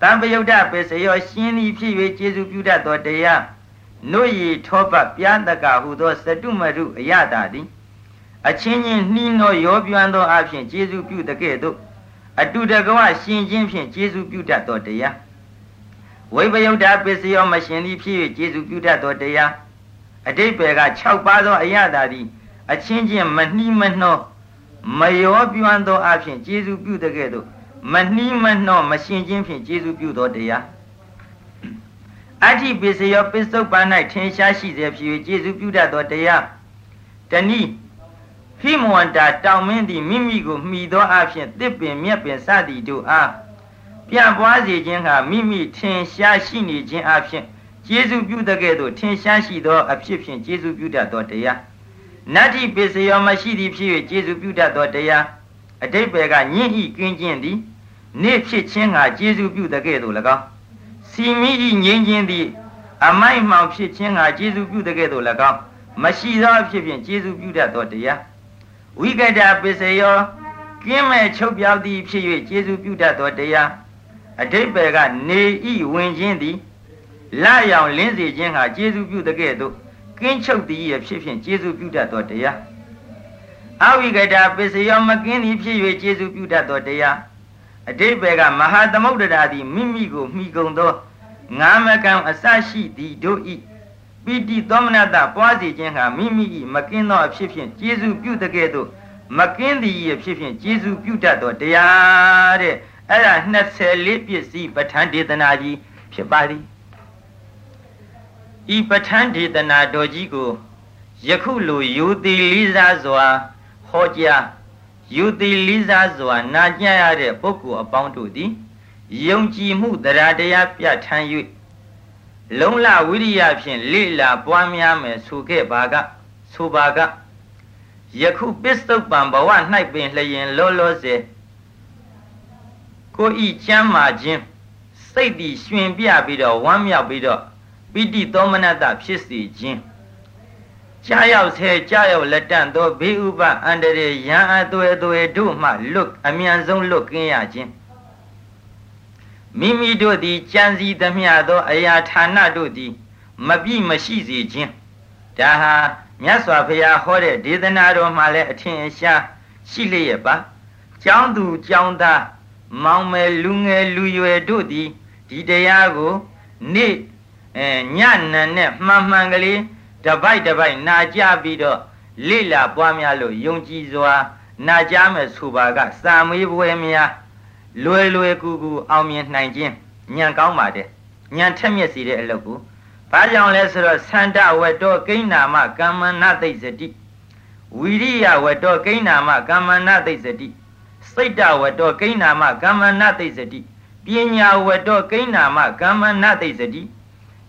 တံပယုတ်တပေစယောရှင်းသည်ဖြစ်၍ကျေးဇူးပြုတတ်သောတရားနှုတ်ရည်ထောပတ်ပြားတကဟုသောစတုမရုအယတာသည်အချင်းချင်းနှီးနှောရောပြွမ်းသောအဖြစ်ကျေးဇူးပြုတကဲ့သို့အတုတကဝရှင်ချင်းဖြင့်ကျေးဇူးပြုတတ်သောတရား ဝိပယုတ်တာပစ္စယောမရှင်သည်ဖြစ်၍ကျေးဇူးပြုတတ်သောတရားအတိတ်ဘယ်က6ပါးသောအယတာသည်အချင်းချင်းမနှီးမနှောမရောပြွမ်းသောအဖြစ်ကျေးဇူးပြုတဲ့ကဲ့သို့မနှီးမနှောမရှင်ချင်းဖြင့်ကျေးဇူးပြုသောတရားအဋ္ဌိပစ္စယောပစ္စုပ္ပန်၌ထင်ရှားရှိစေဖြစ်၍ကျေးဇူးပြုတတ်သောတရားတနည်းဟိမဝန္တာတောင်မင်းသည်မိမိကိုမှီသောအဖြစ်တစ်ပင်မြက်ပင်စသည်တို့အား ပြန့်ပွားစေခြင်းဟာမိမိထင်ရှားရှိနေခြင်းအဖြစ်ကျေးဇူးပြုတဲ့ကဲ့သို့ထင်ရှားရှိသောအဖြစ်ဖြင့်ကျေးဇူးပြုတတ်သောတရားနတ္တိပစ္စယောမရှိသည်ဖြစ်၍ကျေးဇူးပြုတတ်သောတရားအတိတ်ဘယ်ကညင့်ဤကင်းခြင်းသည်နေ့ဖြစ်ခြင်းကကျေးဇူးပြုတဲ့ကဲ့သို့၎င်းစီမိဤငြိမ်းခြင်းသည်အမိုက်မှောင်ဖြစ်ခြင်းကကျေးဇူးပြုတဲ့ကဲ့သို့၎င်းမရှိသောအဖြစ်ဖြင့်ကျေးဇူးပြုတတ်သောတရားဝိကတပစ္စယောကင်းမဲ့ချုပ်ပြောက်သည်ဖြစ်၍ကျေးဇူးပြုတတ်သောတရား အတိတ်ဘယ်ကနေဤဝင်ခြင်းသည်လာရောင်လင်းစေခြင်းဟာကျေးဇူးပြုတဲ့ကဲ့သို့ကင်းချုပ်သည်ရဖြစ်ဖြင့်ကျေးဇူးပြုတတ်သောတရားအဝိကတာပစ္စယောမကင်းသည်ဖြစ်၍ကျေးဇူးပြုတတ်သောတရားအတိဘယ်ကမဟာသမုဒ္ဒရာသည်မိမိကိုမိကုန်သောငါမကံအစရှိသည်တို့ဤပိတိသောမနတပွားစီခြင်းဟာမိမိ၏မကင်းသောအဖြစ်ဖြင့်ကျေးဇူးပြုတကဲ့သို့မကင်းသည်အဖြစ်ဖြင့်ကျေးဇူးပြုတတ်သောတရားတဲ့ အဲ့ဒါ24ပစ္စည်းပဋ္ဌာန်းဒေသနာကြီးဖြစ်ပါသည်ဤပဋ္ဌာန်းဒေသနာတော်ကြီးကိုယခုလိုယူသည်လေးစားစွာဟောကြားယူသည်လေးစားစွာနာကြရတဲ့ပုဂ္ဂိုလ်အပေါင်းတို့သည်ယုံကြည်မှုတရားတရားပြဋ္ဌာန်း၍လုံလဝိရိယဖြင့်လေ့လာပွားများမယ်ဆိုခဲ့ပါကဆိုပါကယခုပစ္စုပန်ဘဝ၌ပင်လျင်လောလောဆယ် ကိုဤချမ်းမာခြင်းစိတ်တည်ရှင်ပြပြီးတော့ဝမ်းမြောက်ပြီးတော့ပိဋိသောမနတဖြစ်စေခြင်းကြာရောက်ဆဲကြာရောက်လက်တန့်သောဘေးဥပအန္တရာယ်ရန်အသွဲသွဲတို့မှလွတ်အမြန်ဆုံးလွတ်ကင်းရခြင်းမိမိတို့သည်ကြံစည်သမျှသော အရာဌာနတို့သည် မပြည့်မရှိစေခြင်းဒါဟာမြတ်စွာဘုရားဟောတဲ့ဒေသနာတော်မှာလည်းအထင်အရှားရှိလျက်ပါကျောင်းသူကျောင်းသား မောင်မယ်လူငယ်လူရွယ်တို့သည်ဒီတရားကိုနေ့အဲညနံနဲ့မှန်မှန်ကလေးတပိုက်တပိုက်နာကြပြီးတော့လိလာပွားများလို့ယုံကြည်စွာ နာကြမယ်ဆိုပါကစာမေးပွဲများလွယ်လွယ်ကူကူအောင်မြင်နိုင်ခြင်းညံကောင်းပါတယ်ညံထက်မြက်စီတဲ့အလုပ်ကိုဘာကြောင့်လဲဆိုတော့သန္တဝတ္တောကိဏ္နာမကမ္မနာသိစတိဝီရိယဝတ္တောကိဏ္နာမကမ္မနာသိစတိ စိတ်တဝတ္တောကိဏ္နာမကမ္မနာသိစတိပညာဝတ္တောကိဏ္နာမကမ္မနာသိစတိ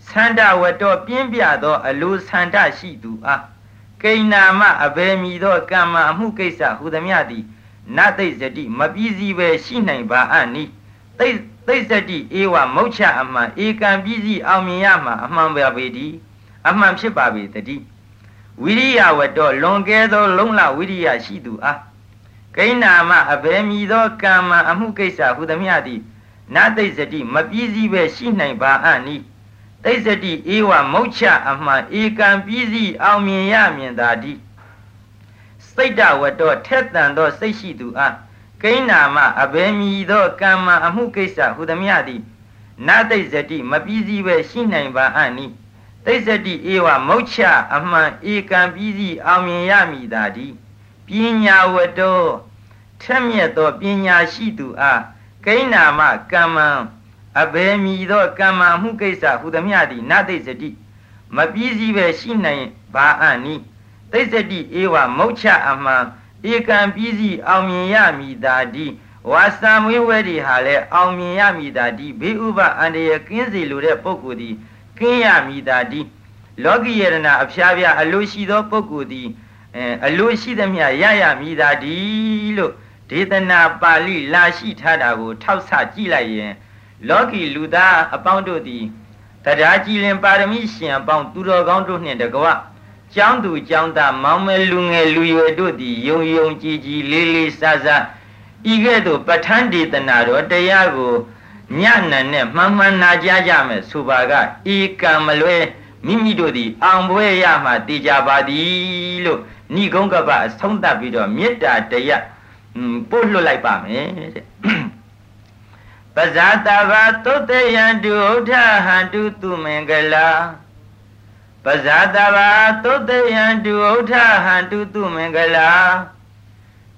သန္တဝတ္တောပြင်းပြသော အလိုသန္တရှိသူအားကိဏ္နာမအဘယ်မီသောကမ္မအမှုကိစ္စဟူသည်မြသည်နသိစတိမပြီးစီပဲရှိနိုင်ပါအနိသိသိစတိဧဝမုတ်ချအမှန်ဧကံပြီးစီအောင်မြင်ရမှာအမှန်ပါပေသည်အမှန်ဖြစ်ပါပေတည်းဝိရိယဝတ္တောလွန်ကဲသော လုံလဝိရိယရှိသူအား ကိဏ္နာမအဘယ်မီသောကမ္မအမှုကိစ္စဟူသည်မြသည်နသိစတိမပြီးစီပဲရှိနိုင်ပါအနိသိစတိဧဝမုတ်ချအမှန်ဧကံပြီးစီအောင်မြင်ရမြင်သာသည်စိတ်တဝတ္တောထက်တန်သောစိတ်ရှိသူအားကိဏ္နာမအဘယ်မီသောကမ္မအမှုကိစ္စဟူသည်မြသည်နသိစတိမပြီးစီပဲရှိနိုင်ပါအနိသိစတိဧဝမုတ်ချအမှန်ဧကံပြီးစီအောင်မြင်ရမည်သာသည် ပညာဝတ္တောထက်မြက်သောပညာရှိသူအားကိဏ္နာမကမ္မံအဘယ်မီသောကမ္မမှုကိစ္စဟူသည်မြသည်နသိစတိမပြီးစီပဲရှိနိုင်ပါအနိသိစတိဧဝမုတ်ချအမှန်ဧကံပြီးစီအောင်မြင်ရမည်သာဒီဝါစာမွေးဝဲဒီဟာလဲအောင်မြင်ရမည်သာဒီဘေးဥပအန္တရာယ်ကင်းစေလိုတဲ့ပုဂ္ဂိုလ်သည်ကင်းရမည်သာဒီလောကီယရဏအဖျားဖျားအလိုရှိသောပုဂ္ဂိုလ်သည် အဲအလိုရှိသမျှရရမည်သာဒီလို့ဒေသနာပါဠိလာရှိထားတာကို ထောက်ဆကြည့်လိုက်ရင် လောကီလူသားအပေါင်းတို့သည်တရားကြည်လင်ပါရမီရှင်အပေါင်းသူတော်ကောင်းတို့နှင့်တကွကျောင်းသူကျောင်းသားမောင်မဲလူငယ်လူရွယ်တို့သည်ယုံယုံကြည်ကြည်လေးလေးစားစားဤကဲ့သို့ပဋ္ဌာန်းဒေသနာတော်တရားကိုညနံနဲ့မှန်မှန်နာကြားကြမယ်ဆိုပါကဤကံမလွဲမိမိတို့သည်အောင်ပွဲရမှတည်ကြပါသည်လို့ ဏိကုံးကပအဆုံးသတ်ပြီးတော့မေတ္တာတရားပို့လွတ်လိုက်ပါမယ်တဲ့ပဇာတဘာသုတ်တယံတုဥထဟံတုသူမင်္ဂလာပဇာတဘာသုတ်တယံတုဥထဟံတုသူမင်္ဂလာ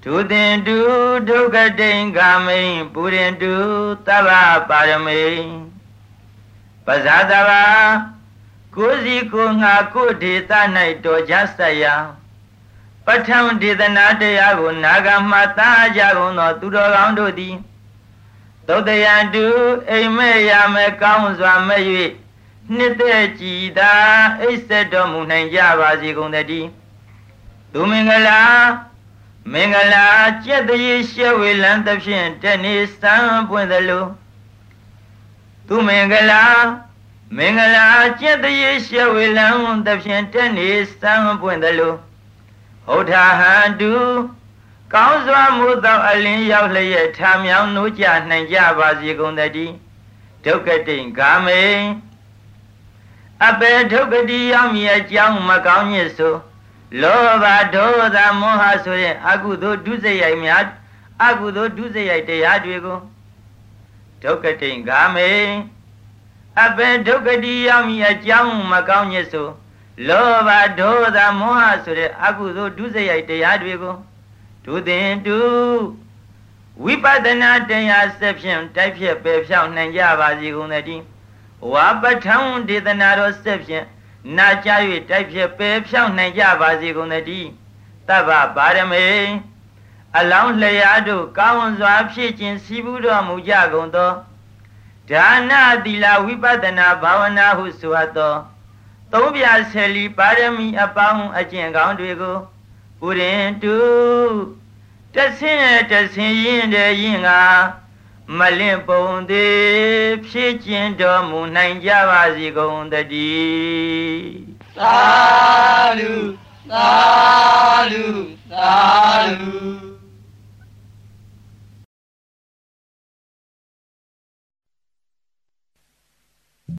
ဒုသင်တုဒုက္ကတိံကာမိန်ပုရင်တုသဗ္ဗပါရမိပဇာတဘာကိုယ်စီကိုငါကိုဒေသ၌တော်ကြဆက်ရာ ပဋ္ဌံဒေသနာတရားကိုနာဂမှသာကြကုန်သောသူတော်ကောင်းတို့သည်သုတ်တယံတုအိမ်မဲ့ရမဲ့ကောင်းစွာမဲ့၍နှစ်သက်ကြည်သာအိတ်ဆက်တော်မူနိုင်ကြပါစေကုန်တည်းသူမင်္ဂလာမင်္ဂလာကျက်တရေရှေဝေလံသဖြင့်တနေ့စံပွင့်သလိုသူမင်္ဂလာမင်္ဂလာကျက်တရေရှေဝေလံသဖြင့်တနေ့စံပွင့်သလို ဟုတ်ထာဟန်တုကောင်းစွာမှုသောအလင်းရောက်လျက်ထာမြောင်နိုးကြနိုင်ကြပါစေကုန်တည်းဒုက္ကတိဂာမေအပေဒုက္ကတိရောက်မြည်အကြောင်းမကောင်းညစ်ဆိုလောဘဒေါသမောဟဆိုရင်အကုသိုလ်ဒုစရိုက်များအကုသိုလ်ဒုစရိုက်တရားတွေကိုဒုက္ကတိဂာမေအပေဒုက္ကတိရောက်မြည်အကြောင်းမကောင်းညစ်ဆို လောဘဒေါသမောဟဆိုတဲ့အကုသိုလ်ဒုစရိုက်တရားတွေကိုဒုသင်တုဝိပဿနာတရားဆက်ဖြင့်တိုက်ဖြတ်ပယ်ဖြောင်းနိုင်ကြပါစေကုန်သတည်းဝါပဋ္ဌာန်းဒေသနာတော်ဆက်ဖြင့်နာကြ၍တိုက်ဖြတ်ပယ်ဖြောင်းနိုင်ကြပါစေကုန်သတည်းတဗ္ဗပါရမေအလောင်းလျာတို့ကောင်းစွာဖြည့်ခြင်းစီးပူးတော်မူကြကုန်သောဒါနသီလဝိပဿနာဘာဝနာဟုဆိုအပ်သော သုံးပြဆယ်လီပါရမီအပေါင်းအကျင့်ကောင်းတွေကိုပုရင်တုတဆင်းတဆင်းရင်တဲ့ရင်ကမလင့်ပုံသေးဖြစ်ကျင်တော်မူနိုင်ကြပါစေကုန်တည်းသာဓုသာဓုသာဓု